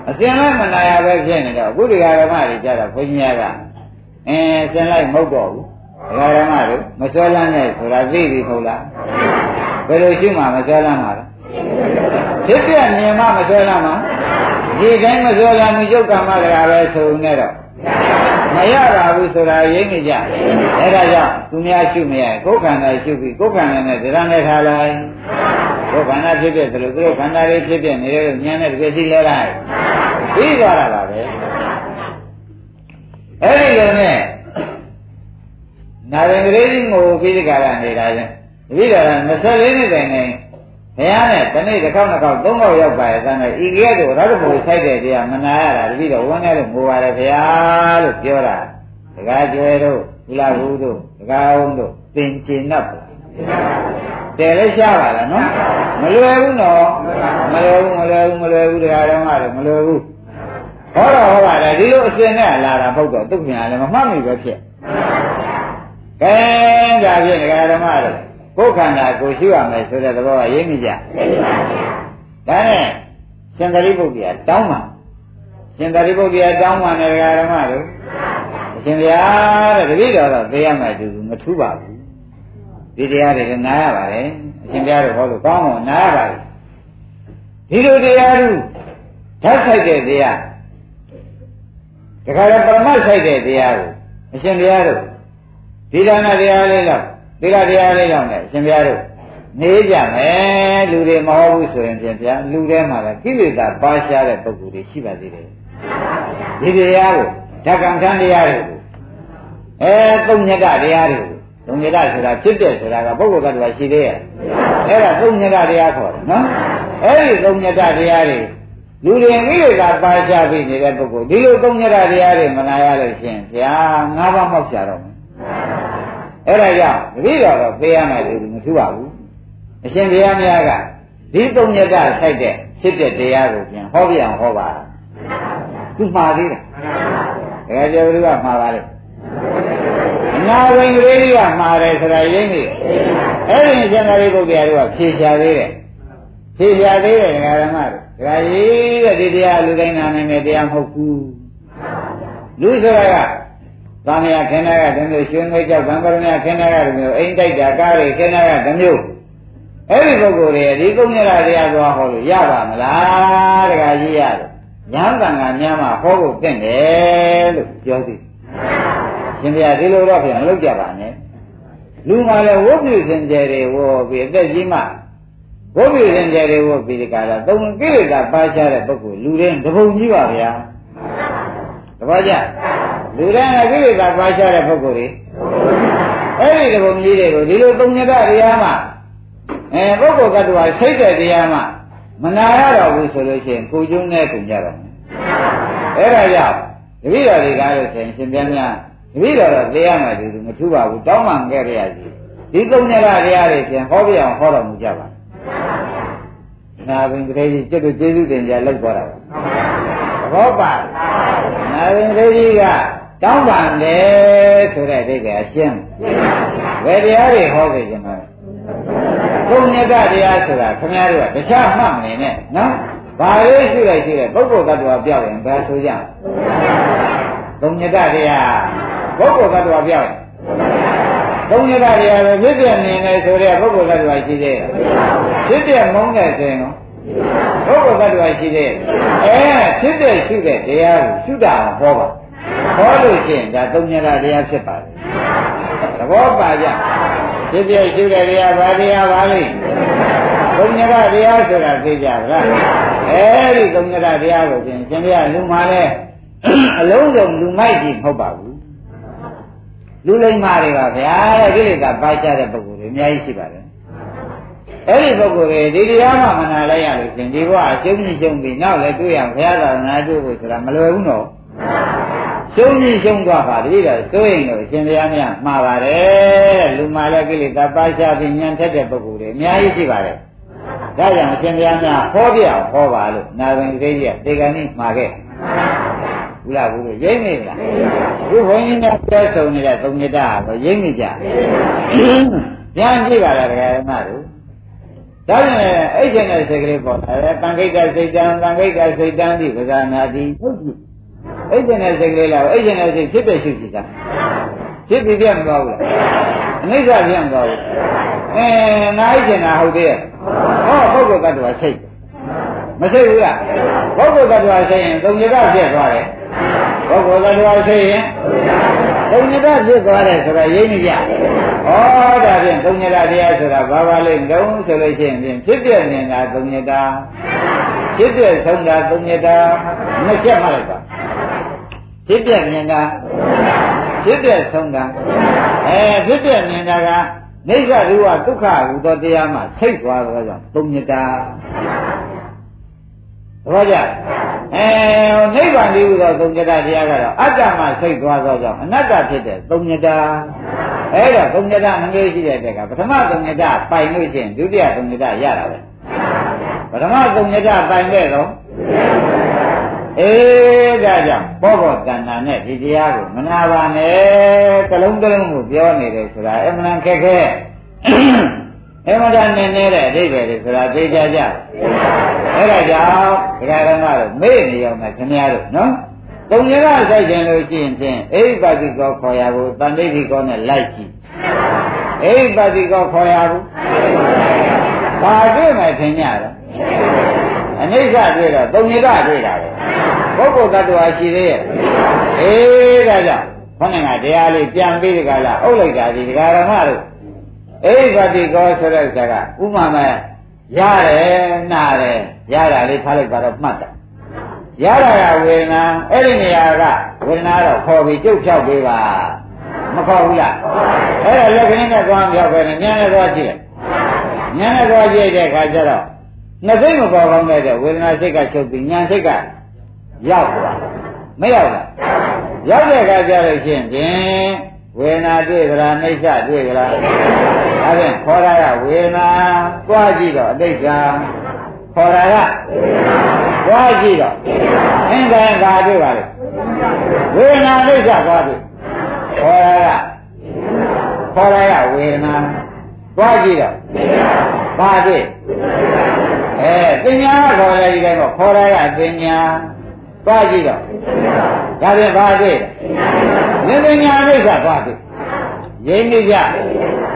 အစဉ်လိုက်မနာရပဲဖြစ်နေတော့အခုဒီဃာရမတွေကြတော့ဘုန်းကြီးကအင်းအစဉ်လိုက်မဟုတ်တော့ဘူးဒကာရမတို့မစွဲလန်းနဲ့ဆိုတာသိပြီဟုတ်လားဘယ်လိုရှိမှမစွဲလန်းမှာလဲဖြစ်ပြမြင်မှမစွဲလန်းမှာ ဒီတိုင်းမစွဲလန်းမှုယုတ်ကမ္မတရားပဲဆိုနေတော့မရပါဘူးဆိုတာရိပ်နေကြအဲဒါကြောင့်သူများရှုမရကိုယ်ခန္ဓာရှုပြီးကိုယ်ခန္ဓာနဲ့ဒရနဲ့ထားလိုက်တို့ခန္ဓာဖြစ်ဖြစ်သလိုသူတို့ခန္ဓာလေးဖြစ်ဖြစ်နေတယ်လို့ဉာဏ်နဲ့တကယ်သိလဲလိုက်ပြီးသွားတာပါပဲအဲ့ဒီလိုနဲ့နာရင်ကလေးကြီးငိုပြီးဒီကရနေတာချင်းတပည့်တော်က24နှစ်တိုင်နေ ဘုရားနဲ့တနေ့တစ်ခေါက်နှစ်ခေါက်သုံးခေါက်ရောက်ပါရဲ့သားနဲ့ဤကဲတို့ရတ္တဘူဆိုင်တဲ့တရားမနာရတာတပည့်တော်ဝန်းနေလို့ငိုပါတယ်ဘုရားလို့ပြောတာတကားကျွဲတို့ကုလာဘူးတို့တကားအောင်တို့သင်ကျင်납တယ်လည်းရှားပါလားနော်မလွယ်ဘူးနော်မလွယ်ဘူးမလွယ်ဘူးမလွယ်ဘူးတရားတော်မှလည်းမလွယ်ဘူးဟောတော့ဟောပါတယ်ဒီလိုအစဉ်နဲ့လာတာပုတ်တော့သူ့ပြန်လည်းမမှတ်မိပဲဖြစ်ကဲဒါဖြင့်တရားတော်မှလည်း ကိုယ်ခန္ဓာကိုရှိရမယ်ဆိုတဲ့သဘောကရိပ်မိကြဒါနဲ့ရှင်သာရိပုတ္တရာတောင်းပါရှင်သာရိပုတ္တရာတောင်းပါနဲ့တရားတော်မှတို့အရှင်ဗျာတဲ့တပည့်တော်တော့သိရမယ်သူမထူးပါဘူးဒီတရားတွေနားရပါတယ်အရှင်ဘုရားတို့ဟောလို့ကောင်းအောင်နားရပါတယ်ဒီလိုတရားတို့ဓာတ်ဆိုင်တဲ့တရားတခါတော့ပရမတ်ဆိုင်တဲ့တရားကိုအရှင်ဘုရားတို့ဒီဒါနတရားလေးတော့ သီလတရားလေးတော့နဲ့အရှင်ဘုရားတို့နေကြမယ်လူတွေမဟုတ်ဘူးဆိုရင်ပြန်ဗျာလူထဲမှာလည်းကိလေသာပါရှားတဲ့ပုဂ္ဂိုလ်တွေရှိပါသေးတယ်ဒီတရားကိုဓာတ်ကံထမ်းတရားတွေကိုအဲသုံးညတတရားတွေကိုသုံးညတဆိုတာဖြစ်တဲ့ဆိုတာကပုဂ္ဂိုလ်ကတည်းကရှိသေးရဲ့အဲ့ဒါသုံးညတတရားခေါ်တယ်နော်အဲ့ဒီသုံးညတတရားတွေလူတွေမိတွေကပါချပြီးနေတဲ့ပုဂ္ဂိုလ်ဒီလိုသုံးညတတရားတွေမနာရလို့ရှင်ဗျာငါးပါးမောက်ကြတော့မယ် အဲ့ဒါကြောင့်တတိတော်တော့ပေးရမယ်လို့မထူပါဘူးအရှင်ဘုရားများကဒီသုံးညတဆိုင်တဲ့ဖြစ်တဲ့တရားကိုပြန်ဟောပြအောင်ဟောပါသူမှားသေးတယ်တကယ်ကြောဘုရားမှားပါလေအနာဝင်ကလေးကမှားတယ်ဆိုတာရင်းနေအဲ့ဒီရှင်သာရိပုတ္တရာတို့ကဖြေချသေးတယ်ဖြေချသေးတယ်ဒကာရမတို့ဒကာကြီးတဲ့ဒီတရားလူတိုင်းနာနိုင်တဲ့တရားမဟုတ်ဘူးလူဆိုတာက သံဃာခင်းနာကတမျိုးရှင်မေကြောက်သံဃာမြခင်းနာကတမျိုးအိမ်တိုက်တာကားတွေခင်းနာကတမျိုးအဲ့ဒီပုဂ္ဂိုလ်တွေဒီကုညရာတရားသွားဟောလို့ရပါမလားဒကာကြီးရတယ်ညာတန်ကများမှဟောဖို့တင့်တယ်လို့ပြောသည်ရှင်ဗျာဒီလိုတော့ပြန်မလုပ်ကြပါနဲ့လူမှလည်းဝုတ်ပြုစင်ကြယ်တွေဝေါ်ပြီးအသက်ကြီးမှဝုတ်ပြုစင်ကြယ်တွေဝေါ်ပြီးဒီကလာသုံးကိလေသာပါချတဲ့ပုဂ္ဂိုလ်လူတိုင်းတပုံကြီးပါဗျာတပည့်ကြ လူတိုင်းကကိလေသာပါချတဲ့ပုဂ္ဂိုလ်တွေအဲ့ဒီတပုံကြီးတွေကိုဒီလိုသုံးညတတရားမှအဲပုဂ္ဂိုလ်ကတ္တဝါစိတ်တဲ့တရားမှမနာရတော့ဘူးဆိုလို့ရှိရင်ကိုကျုံးနဲ့ကုန်ကြတော့မယ်အဲ့ဒါကြောင့်တပည့်တော်တွေကလို့ဆိုရင်ရှင်ပြန်များတပည့်တော်တော့သိရမယ်သူမထူပါဘူးတောင်းမှန်ခဲ့ရစီဒီသုံးညရတရားတွေပြန်ဟောပြအောင်ဟောတော်မူကြပါနာဘင်ကလေးကြီးကျွတ်တို့ကျေးဇူးတင်ကြလောက်သွားတာပါသဘောပါနာဘင်ကလေးကြီးက တောင်းပန်တယ်ဆိုတဲ့အိဗယ်အရှင်းဘယ်တရားတွေဟောခဲ့ကြမှာဘုံညတတရားဆိုတာခင်ဗျားတို့ကတခြားမှတ်မနေနဲ့နော်ဘာလေးရှိလိုက်ရှိတဲ့ပုဂ္ဂိုလ်တ attva ပြောက်ရင်ဘယ်ဆိုကြဘုံညတတရားပုဂ္ဂိုလ်တ attva ပြောက်ရင်ဘုံညတတရားပဲဖြစ်ပြနေနေဆိုတဲ့ပုဂ္ဂိုလ်တ attva ရှိသေးတယ်ဖြစ်ပြမုန်းတဲ့ဆိုရင်ပုဂ္ဂိုလ်တ attva ရှိသေးတယ်အဲဖြစ်တဲ့ရှိတဲ့တရားကိုရှုတာဟောပါ ဟောလို့ရှိရင်ဒါသုံးညတတရားဖြစ်ပါတယ်သဘောပါကြဖြစ်ဖြစ်ရှိတဲ့တရားဘာတရားပါလိမ့်သုံးညရတရားဆိုတာသိကြပါလားအဲဒီသုံးညရတရားကိုပြင်ရှင်ပြလူမှလည်းအလုံးစုံလူမိုက်ကြီးမဟုတ်ပါဘူးလူလိမ္မာတွေပါဗျာတဲ့ကိလေသာပါချတဲ့ပုဂ္ဂိုလ်တွေအများကြီးရှိပါတယ်အဲ့ဒီပုဂ္ဂိုလ်တွေဒီတရားမှမနာလိုက်ရလို့ရှင်ဒီဘဝအကျုံးကြီးကျုံပြီးနောက်လည်းတွေ့ရဘုရားသာသနာတွေ့ဖို့ဆိုတာမလွယ်ဘူးနော် ရှုံးကြီးရှုံးသွားပါတတိတော့စိုးရင်တော့ရှင်ဘုရားများမှားပါတယ်လူမှလည်းကိလေသာပါချပြီးညံထက်တဲ့ပုဂ္ဂိုလ်တွေအများကြီးရှိပါတယ်ဒါကြောင့်အရှင်ဘုရားများဟောပြအောင်ဟောပါလို့နာဝင်သေးကြီးကတေကန်နိမှာခဲ့ဘူးလားဘူးလို့ရိမ့်နေလားခုဘုန်းကြီးများပြောဆုံနေတဲ့သုံးညတာကိုရိမ့်နေကြပြန်ကြည့်ပါလားတရားဓမ္မတို့ဒါနဲ့အဲ့ကျင်တဲ့စိတ်ကလေးပေါ်လာတယ်တန်ခိတ်ကစိတ်တန်တန်ခိတ်ကစိတ်တန်ဒီပဇာနာတိဟုတ်ပြီ အဲ့ကျင်တဲ့စိတ်ကလေးလားအဲ့ကျင်တဲ့စိတ်ဖြစ်တဲ့ရှိစီတာဖြစ်ပြီးပြတ်မသွားဘူးလားအနိစ္စပြတ်မသွားဘူးအဲနားကျင်တာဟုတ်သေးရဲ့ဟောပုဂ္ဂိုလ်တ attva စိတ်မစိတ်ဘူးလားပုဂ္ဂိုလ်တ attva စိတ်ရင်သုံးရကပြည့်သွားတယ်ပုဂ္ဂိုလ်တ attva စိတ်ရင်သုံးညတဖြစ်သွားတယ်ဆိုတော့ရိပ်နေကြဩဒါဖြင့်သုံးညတတရားဆိုတာဘာပါလိမ့်တုံးဆိုလို့ရှိရင်ဖြင့်ဖြစ်ပြနေတာသုံးညတဖြစ်ပြဆုံးတာသုံးညတနှစ်ချက်မှလိုက်ပါ ဖြစ်ပြနေတာဖြစ်ပြဆုံးတာအဲဖြစ်ပြနေတာကနိစ္စရူဝဒုက္ခဟူသောတရားမှဆိတ်သွားတော့ကြောင့်သုံးညတဘောကြအဲနိဗ္ဗာန်တည်းဟူသောသုံးညတတရားကတော့အတ္တမှဆိတ်သွားသောကြောင့်အနတ္တဖြစ်တဲ့သုံးညတအဲ့တော့သုံးညတနှမျိုးရှိတဲ့တက်ကပထမသုံးညတပိုင်လို့ရှိရင်ဒုတိယသုံးညတရတာပဲပထမသုံးညတပိုင်တဲ့တော့ အေးဒါကြောင့်ဘောဘောတဏ္ဍာနဲ့ဒီတရားကိုမနာပါနဲ့ကလုံးကလုံးကိုပြောနေတယ်ဆိုတာအမှန်ခက်ခဲအမှန်တန်နေနေတဲ့အဓိပ္ပာယ်တွေဆိုတာသိကြကြအဲ့ဒါကြောင့်ဒကာရမတို့မေ့နေအောင်နဲ့ခင်ဗျားတို့နော်သုံးရကစိုက်ခြင်းလို့ရှိရင်ဖြင့်အိဗ္ဗတိကောခေါ်ရဖို့တန်တိဋ္ဌိကောနဲ့လိုက်ကြည့်အိဗ္ဗတိကောခေါ်ရဖို့ဘာတွေ့မှထင်ကြတော့အနိစ္စတွေ့တော့သုံးရကတွေ့တာပဲ ပုဂ္ဂိုလ်တ attva ရှိသေးရဲ့အေးဒါကြောင့်ခေါင်းကတရားလေးပြန်ပြီးဒီကလာအုပ်လိုက်တာဒီဒကာရမတို့အိဗ္ဗတိကောဆိုတဲ့ဥစ္စာကဥမာမဲ့ရတယ်နားတယ်ရတာလေးထားလိုက်ပါတော့မှတ်တယ်ရတာကဝေဒနာအဲ့ဒီနေရာကဝေဒနာတော့ခေါ်ပြီးကြုတ်ဖြောက်ပေးပါမခေါ်ဘူးလားအဲ့ဒါလက်ကလေးနဲ့သွားဖြောက်ပဲနဲ့ညနေသွားကြည့်ညနေသွားကြည့်တဲ့အခါကျတော့နှစ်စိတ်မပေါ်ကောင်းတဲ့ဝေဒနာစိတ်ကချုပ်ပြီးညာစိတ်က ရောက်သွားမရောက်လားရောက်တဲ့အခါကျတော့ရှင်ဖြင့်ဝေဒနာတွေ့ကြလားနှိစ္စတွေ့ကြလားဒါဖြင့်ခေါ်ရတာဝေဒနာသွားကြည့်တော့အတိတ်ကခေါ်တာကသွားကြည့်တော့အင်းကံကာတွေ့ပါလေဝေဒနာနှိစ္စသွားတွေ့ခေါ်ရကခေါ်ရကဝေဒနာသွားကြည့်တော့ဘာတွေ့အဲတင်ညာခေါ်ရဒီတိုင်းတော့ခေါ်ရကတင်ညာ သွားကြည့်တော့ဒါပြန်ဘာတွေ့လဲဉာဏ်ဉာဏ်အိဋ္ဌသွားတွေ့ရင်းနေကြ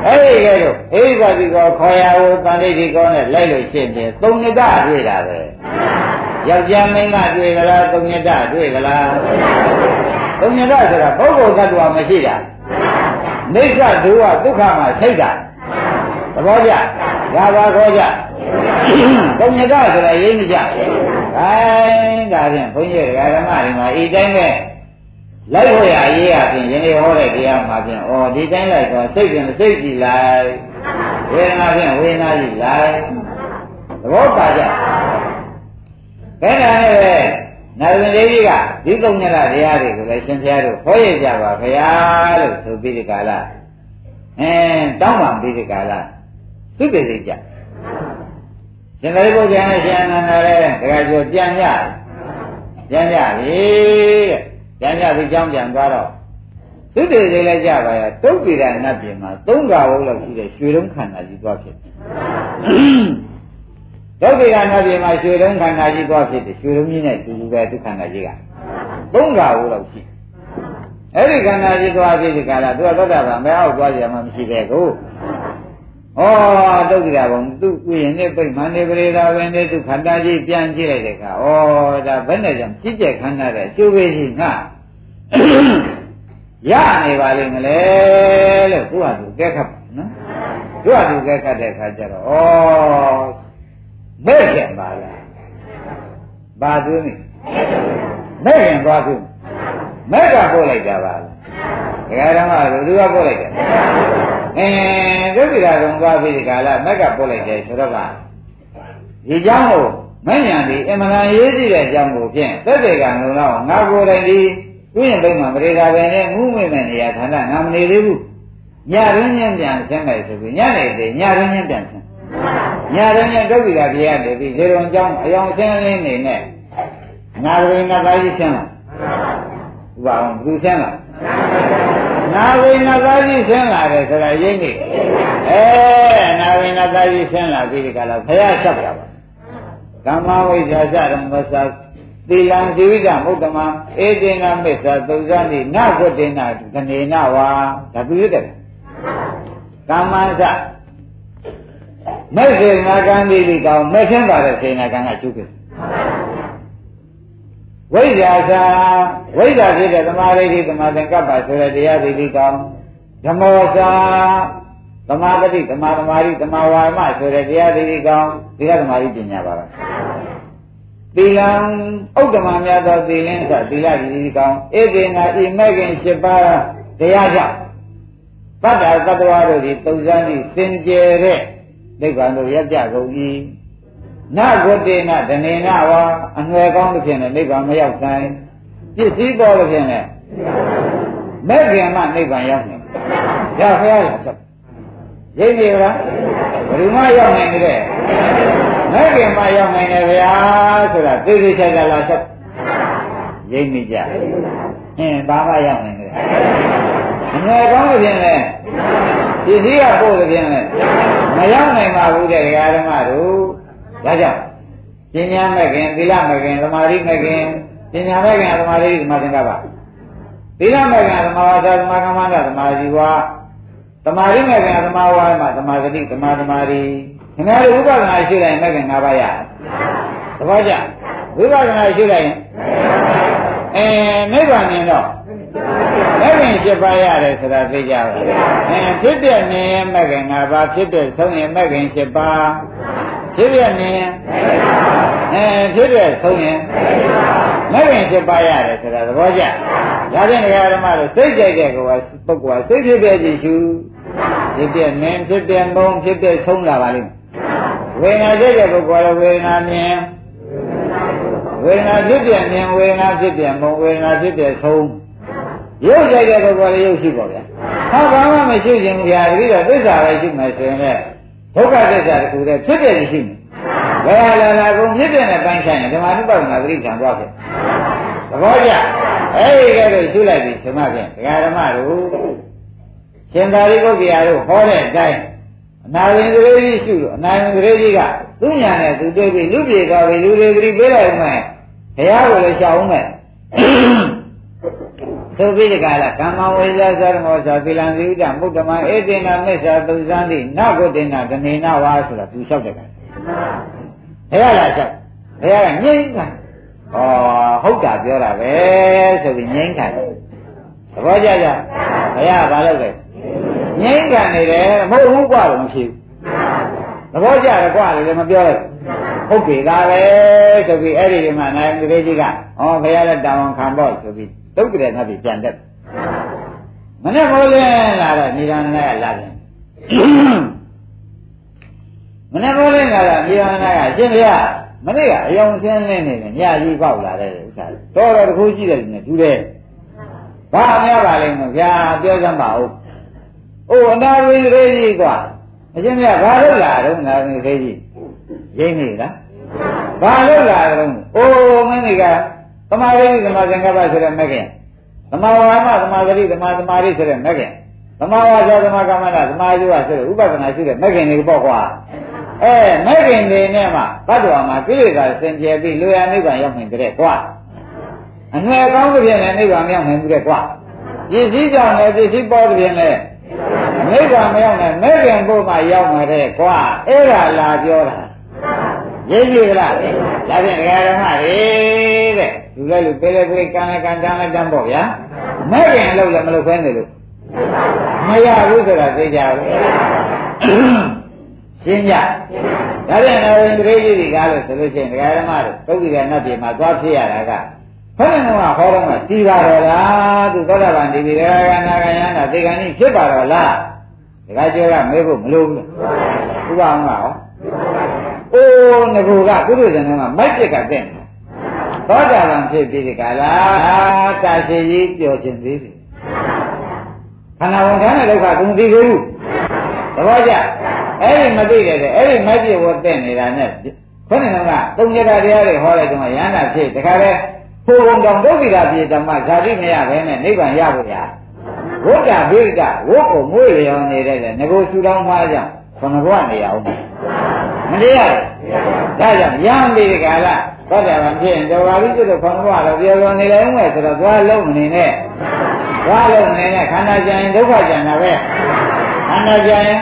အဲ့ဒီကဲတော့အိဗတိကောခေါ်ရဟိုတန်ဋိဋ္ဌိကောနဲ့လိုက်လို့ရှင်းတယ်သုံးညတတွေ့တာပဲယောက်ျားမင်းကတွေ့ကြလားသုံးညတတွေ့ကြလားသုံးညတဆိုတာပုဂ္ဂိုလ်သတ္တဝါမရှိတာနိစ္စဒုဝဒုက္ခမှာစိတ်တာသဘောကျဒါပါခေါ်ကြသုံးညတဆိုတာရင်းနေကြ အဲဒါဖြင့်ဘုန်းကြီးဓမ္မတွေမှာဤတိုင်းပဲလိုက်ဖို့ရအရေးအပြင်ယနေ့ဟောတဲ့တရားမှာဖြင့်ဩဒီတိုင်းလိုက်တော့စိတ်ပြင်စိတ်ကြည်လိုက်ဝေဒနာဖြင့်ဝေဒနာကြည်လိုက်သဘောပါကြဘယ်နဲ့ပဲနာရမင်းကြီးကဒီသုံးညလာတရားတွေကိုလည်းရှင်ဘုရားတို့ဟောရကြပါဘုရားလို့ဆိုပြီးဒီကာလအဲတောင်းပန်ပြီးဒီကာလသူတည်စိတ်ကြ ရှင်သာရိပုတ္တရာနဲ့ရှင်အနန္ဒာလည်းတခါကျော်ပြန်ကြပြန်ကြပြီတဲ့ကျန်ကြပြီးကြောင်းပြန်သွားတော့သုတေတွေလည်းကြပါရဲ့တုတ်ပိရနတ်ပြည်မှာသုံးကဝုန်းလောက်ရှိတဲ့ရွှေတုံးခန္ဓာကြီးသွားဖြစ်တုတ်ပိရနတ်ပြည်မှာရွှေတုံးခန္ဓာကြီးသွားဖြစ်တယ်ရွှေတုံးကြီးနဲ့တူတူပဲဒုက္ခန္ဓာကြီးကသုံးကဝုန်းလောက်ရှိအဲ့ဒီခန္ဓာကြီးသွားဖြစ်ဒီကလာသူကသောတာပန်မဲအောက်သွားကြမှာမရှိတဲ့ကို ဩတုတ်ကြဘုံသူ့ဥယျာဉ်နဲ့ပြိမှန်နေပရိသာဝင်နဲ့သူခန္ဓာကြီးပြန်ကြည့်လိုက်တဲ့အခါဩဒါဘယ်နဲ့ကြောင့်ပြည့်ကျက်ခန္ဓာတဲ့ကျိုးပေးရှိငါရနေပါလိမ့်မလဲလို့သူ့ဟာသူကဲခတ်ပါနော်သူ့ဟာသူကဲခတ်တဲ့အခါကျတော့ဩမဲ့ခင်ပါလားဘာသူနေမဲ့ခင်သွားသူမဲ့ကပို့လိုက်ကြပါလားဒကာဓမ္မတို့လူကပို့လိုက်တယ် အင်းဒုက္ခိတာကုံသွားပြီးဒီကာလမက်ကပို့လိုက်တယ်ဆိုတော့ကဒီเจ้าကိုမဉ္ဇဏ်ဒီအမှန်တန်ရေးကြည့်တဲ့အကြောင်းကိုဖြင့်သက်သေကံလုံးတော့ငါကိုယ်တိုင်ဒီဥယျာဉ်ဘိမှမရေတာပဲနဲ့ငူးမိမဲ့နေရာဌာနငါမနေသေးဘူးညရင်းချင်းပြန်ဆင်းလိုက်ဆိုပြီးညနေသေးညရင်းချင်းပြန်ဆင်းညရင်းချင်းဒုက္ခိတာပြေရတယ်ပြီးလေတော်ကြောင်းအယောင်ဆင်းလင်းနေနဲ့ငါတို့ငါသားကြီးဆင်းလာဥပအောင်ဘူးဆင်းလာ နာဝိနာသားကြီးဆင်းလာတယ်ဆိုတာရိမ့်နေအဲနာဝိနာသားကြီးဆင်းလာပြီးဒီကလာဘုရားဆက်ပြပါကမ္မဝိဇ္ဇာစရမ္မသသီလံဇိဝိကမုဒ္ဓမဧတေနမစ္ဆာသုဇာတိနဂုတေနကနေနဝါဒါသူရတဲ့ကမ္မသမဲ့စေနာကံဒီဒီကောင်မဲ့ချင်းပါတဲ့စေနာကံကကျုပ်ပြ ဝိဇ္ဇာသာဝိဇ္ဇာဖြစ်တဲ့သမာဓိသမာသင်္ကပ္ပဆိုတဲ့တရားဒိဋ္ဌိကောင်းဓမ္မောသာသမာဓိသမာသမာဓိသမာဝါမဆိုတဲ့တရားဒိဋ္ဌိကောင်းဒီကသမာဓိပညာပါပဲသီလံဥဒ္ဓမများသောသီလင်းသသီလဒိဋ္ဌိကောင်းဧကေနာဤမဲ့ခင်၈ပါးတရားကြောင့်တတ္တသတ္တဝါတို့သည်တုံစမ်းသည့်စင်ကြယ်တဲ့နိဗ္ဗာန်ကိုရကြကုန်၏ နဂုတေနဒနေနဝါအနွယ်ကောင်းသဖြင့်လည်းနိဗ္ဗာန်မရောက်နိုင်ပစ္စည်းပေါ်သဖြင့်လည်းမဲ့ခင်မှနိဗ္ဗာန်ရောက်နိုင်ဒါဖရားလားဆက်ရိပ်နေလားဘယ်သူမှရောက်နိုင်တဲ့မဲ့ခင်မှရောက်နိုင်တယ်ဗျာဆိုတာသိသိချာချာလားဆက်ရိပ်နေကြအင်းဘာမှရောက်နိုင်တယ်အနွယ်ကောင်းသဖြင့်လည်းပစ္စည်းကပို့သဖြင့်လည်းမရောက်နိုင်ပါဘူးတဲ့ဓမ္မတို့ ဒါကြောင့်ပညာမဲ့ခင်သီလမဲ့ခင်သမာဓိမဲ့ခင်ပညာမဲ့ခင်သမာဓိသမာသင်္ကပ္ပသီလမဲ့ခင်သမာဝါစာသမာကမ္မန္တသမာဇီဝသမာဓိမဲ့ခင်သမာဝါမသမာသတိသမာသမာဓိခင်ဗျားတို့ဥပဒနာရှိတိုင်းမဲ့ခင်၅ပါးရသဘောကျဝိပဿနာရှိတိုင်းအဲနိဗ္ဗာန်မြင်တော့မဲ့ခင်7ပါးရတယ်ဆိုတာသိကြပါအဲဖြစ်တဲ့နေရင်မဲ့ခင်၅ပါးဖြစ်တဲ့ဆုံးရင်မဲ့ခင်7ပါး ဖြစ်ပြနေရင်အဲဖြစ်ပြဆုံးရင်မဲ့ခင်7ပါးရတယ်ဆိုတာသဘောကျဒါဖြင့်ဒကာဓမ္မတို့စိတ်ကြိုက်တဲ့ကောပုဂ္ဂိုလ်ကစိတ်ဖြစ်ပြကြည့်ရှုဖြစ်ပြနေဖြစ်ပြမုံဖြစ်ပြဆုံးလာပါလိမ့်ဝေဒနာကြိုက်တဲ့ပုဂ္ဂိုလ်ကဝေဒနာမြင်ဝေဒနာဖြစ်ပြမြင်ဝေဒနာဖြစ်ပြမုံဝေဒနာဖြစ်ပြဆုံးရုပ်ကြိုက်တဲ့ပုဂ္ဂိုလ်လည်းရုပ်ရှိပါဗျာဟာဘာမှမရှိခြင်းဗျာတတိတော့သစ္စာပဲရှိမှဆိုရင်လည်း ဒုက္ခသစ္စာတခုတည်းဖြစ်တဲ့ရှိနေဘယ်လာလာကုန်ဖြစ်တဲ့နဲ့ပိုင်းဆိုင်ရင်ဓမ္မနုပါဒနာသတိခံသွားဖြစ်သဘောကျအဲ့ဒီကဲတော့ရှုလိုက်ပြီဓမ္မဖြင့်ဒကာဓမ္မတို့ရှင်သာရိပုတ္တရာတို့ဟောတဲ့အတိုင်းအနာဝင်ကလေးကြီးရှုလို့အနာဝင်ကလေးကြီးကသူ့ညာနဲ့သူတွေ့ပြီလူပြေသွားပြီလူတွေသတိပေးလိုက်မှဘုရားကိုလည်းရှောင်းမယ် သုပိဒကလာကမ္မဝိဇ္ဇာသရမောသာသီလံသီဥဒမုဒ္ဓမဧတေနမစ္ဆာသုဇံတိနဂုတေနဒနေနဝါဆိုတာသူလျှောက်တယ်ကဘုရားလားလျှောက်ဘုရားကငြိမ့်တာဩဟုတ်တာပြောတာပဲဆိုပြီးငြိမ့်ခံတယ်သဘောကျကြဘုရားဘာလုပ်လဲငြိမ့်ခံနေတယ်မဟုတ်ဘူးกว่าလို့မဖြစ်ဘူးသဘောကျတယ်กว่าလည်းမပြောလိုက်ဟုတ်ပြီလားပဲဆိုပြီးအဲ့ဒီဒီမှာနိုင်ကလေးကြီးကဩဘုရားလည်းတောင်းခံပေါ့ဆိုပြီး တုတ်ကြတဲ့ငါပြီပြန်တက်မနဲ့မိုးလင်းလာတော့နိဒာနကလာတယ်မနဲ့မိုးလင်းလာတော့နိဒာနကရှင်ဘုရားမနေ့ကအယောင်ဆင်းနေနေညကြီးပေါက်လာတဲ့ဥစ္စာတော်တော်တခုကြည့်တယ်နဲ့တူတယ်ဘာများပါလိမ့်မဗျာပြောစမ်းပါဦးအိုးအနာဝိရေကြီးကွာအရှင်မြတ်ဘာလို့လာတော့နာဝိရေကြီးရိမ့်နေလားဘာလို့လာတော့အိုးမင်းတွေက သမာဓိသမာသင်္ကပ္ပဆိုတဲ့မကင်သမာဝါမသမာဓိသမာသမာဓိဆိုတဲ့မကင်သမာဝါစာသမာကမ္မန္တသမာဓိဝဆိုတဲ့ဥပဒနာရှိတဲ့မကင်တွေပေါ့ကွာအဲမကင်တွေနဲ့မှဘတ်တော်မှာကိလေသာစင်ကြယ်ပြီးလူရနိဗ္ဗာန်ရောက်နိုင်တဲ့ကွာအငယ်ကောင်းတဲ့ပြင်နဲ့နိဗ္ဗာန်ရောက်နိုင်ဘူးတဲ့ကွာပစ္စည်းကြောင့်လည်းပစ္စည်းပေါ်တဲ့ပြင်နဲ့နိဗ္ဗာန်မရောက်နိုင်မကင်ဘုမှရောက်မှာတဲ့ကွာအဲ့ဒါလာပြောတာရင်းပြီလားဒါဖြင့်ဒကာဓမ္မတွေတဲ့ လူလည်းလူပေးလည်းပေးကံလည်းကံတန်းလည်းတန်းပေါ့ဗျာမဲ့ရင်အလုပ်လည်းမလုပ်ဖဲနေလို့မရဘူးဆိုတာသိကြဘူးရှင်းကြဒါဖြင့်လည်းဝင်တရေကြီးတွေကားလို့ဆိုလို့ရှိရင်ဒကာဓမ္မတို့သုတ်တိကနတ်ပြည်မှာသွားဖြစ်ရတာကဘယ်နဲ့ကဟောတော့မှတီးပါတော့လားသူသောတာပန်ဒီဒီဒကာကနာကယန္တာသေကံကြီးဖြစ်ပါတော့လားဒကာကျော်ကမေးဖို့မလိုဘူးဥပအောင်ကဟောအိုးငကူကပုရိသေနကမိုက်ပြက်ကတဲ့ သောတာပန်ဖြစ်ပြီးဒီကလာတာရှိကြီးပြောခြင်းသေးတယ်ခန္ဓာဝန်ခံတဲ့ဒုက္ခကုန်သိသေးဘူးသဘောကျအဲ့ဒီမသိတဲ့အဲ့ဒီမိုက်ပြက်ဝတ်တဲ့နေတာနဲ့ခေါင်းကသုံးရတာတရားတွေဟောလိုက်တော့ရဟန္တာဖြစ်တခါလဲဟိုုံတောင်ဒုက္ခိတာပြေဓမ္မဇာတိမရဘဲနဲ့နိဗ္ဗာန်ရဖို့ရဝိတ္တဘိကဝုတ်ကိုမွေးလျော်နေတဲ့ငကိုဆူတောင်းမှကြောင့်ခဏဘဝနေရအောင်မတရားဘူးဒါကြောင့်ရံဒီကလာ သောတာပန်ဖြစ်ရင်တော်ပါပြီဆိုတော့ခဏဘဝတော့ပြောလို့နေလိုက်မယ်ဆိုတော့သွားလုံးမနေနဲ့သွားလုံးနေနဲ့ခန္ဓာကြရင်ဒုက္ခကြံတာပဲခန္ဓာကြရင်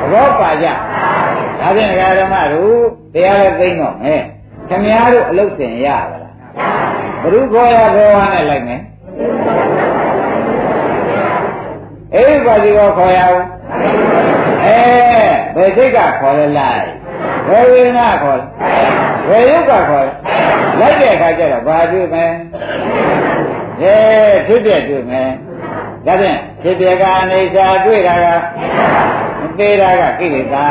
သဘောပါကြဒါဖြင့်ဓမ္မတို့တရားလည်းသိတော့မယ်ခင်ဗျားတို့အလုတ်စင်ရပါလားဘ누구ခေါ်ရဘယ်ဝါနဲ့လိုက်မယ်အိဗာဒီကိုခေါ်ရအောင်အဲဘယ်စိတ်ကခေါ်လဲလိုက်ဘယ်ဝိညာဉ်ခေါ်လဲ ဘယ်ယုတ်ကခေါ်လဲလိုက်တဲ့အခါကျတော့ဘာတွေ့မလဲအဲဖြစ်ပြတွေ့မယ်ဒါဖြင့်ဖြစ်ပြကအနေစာတွေ့တာကမသေးတာကကိလေသာ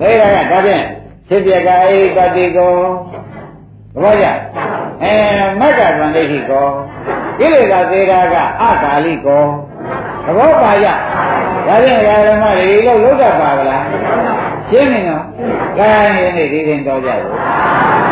သေးတာကဒါဖြင့်ဖြစ်ပြကအိပတိကိုသဘောကျအဲမက္ကသံဒိဋ္ဌိကိုကိလေသာသေးတာကအကာလိကိုသဘောပါကြဒါဖြင့်ဓမ္မတွေလို့လုံးတတ်ပါဗလား ရှင်းနေနော်ကာယနေနေဒီရင်တော်ကြဘူး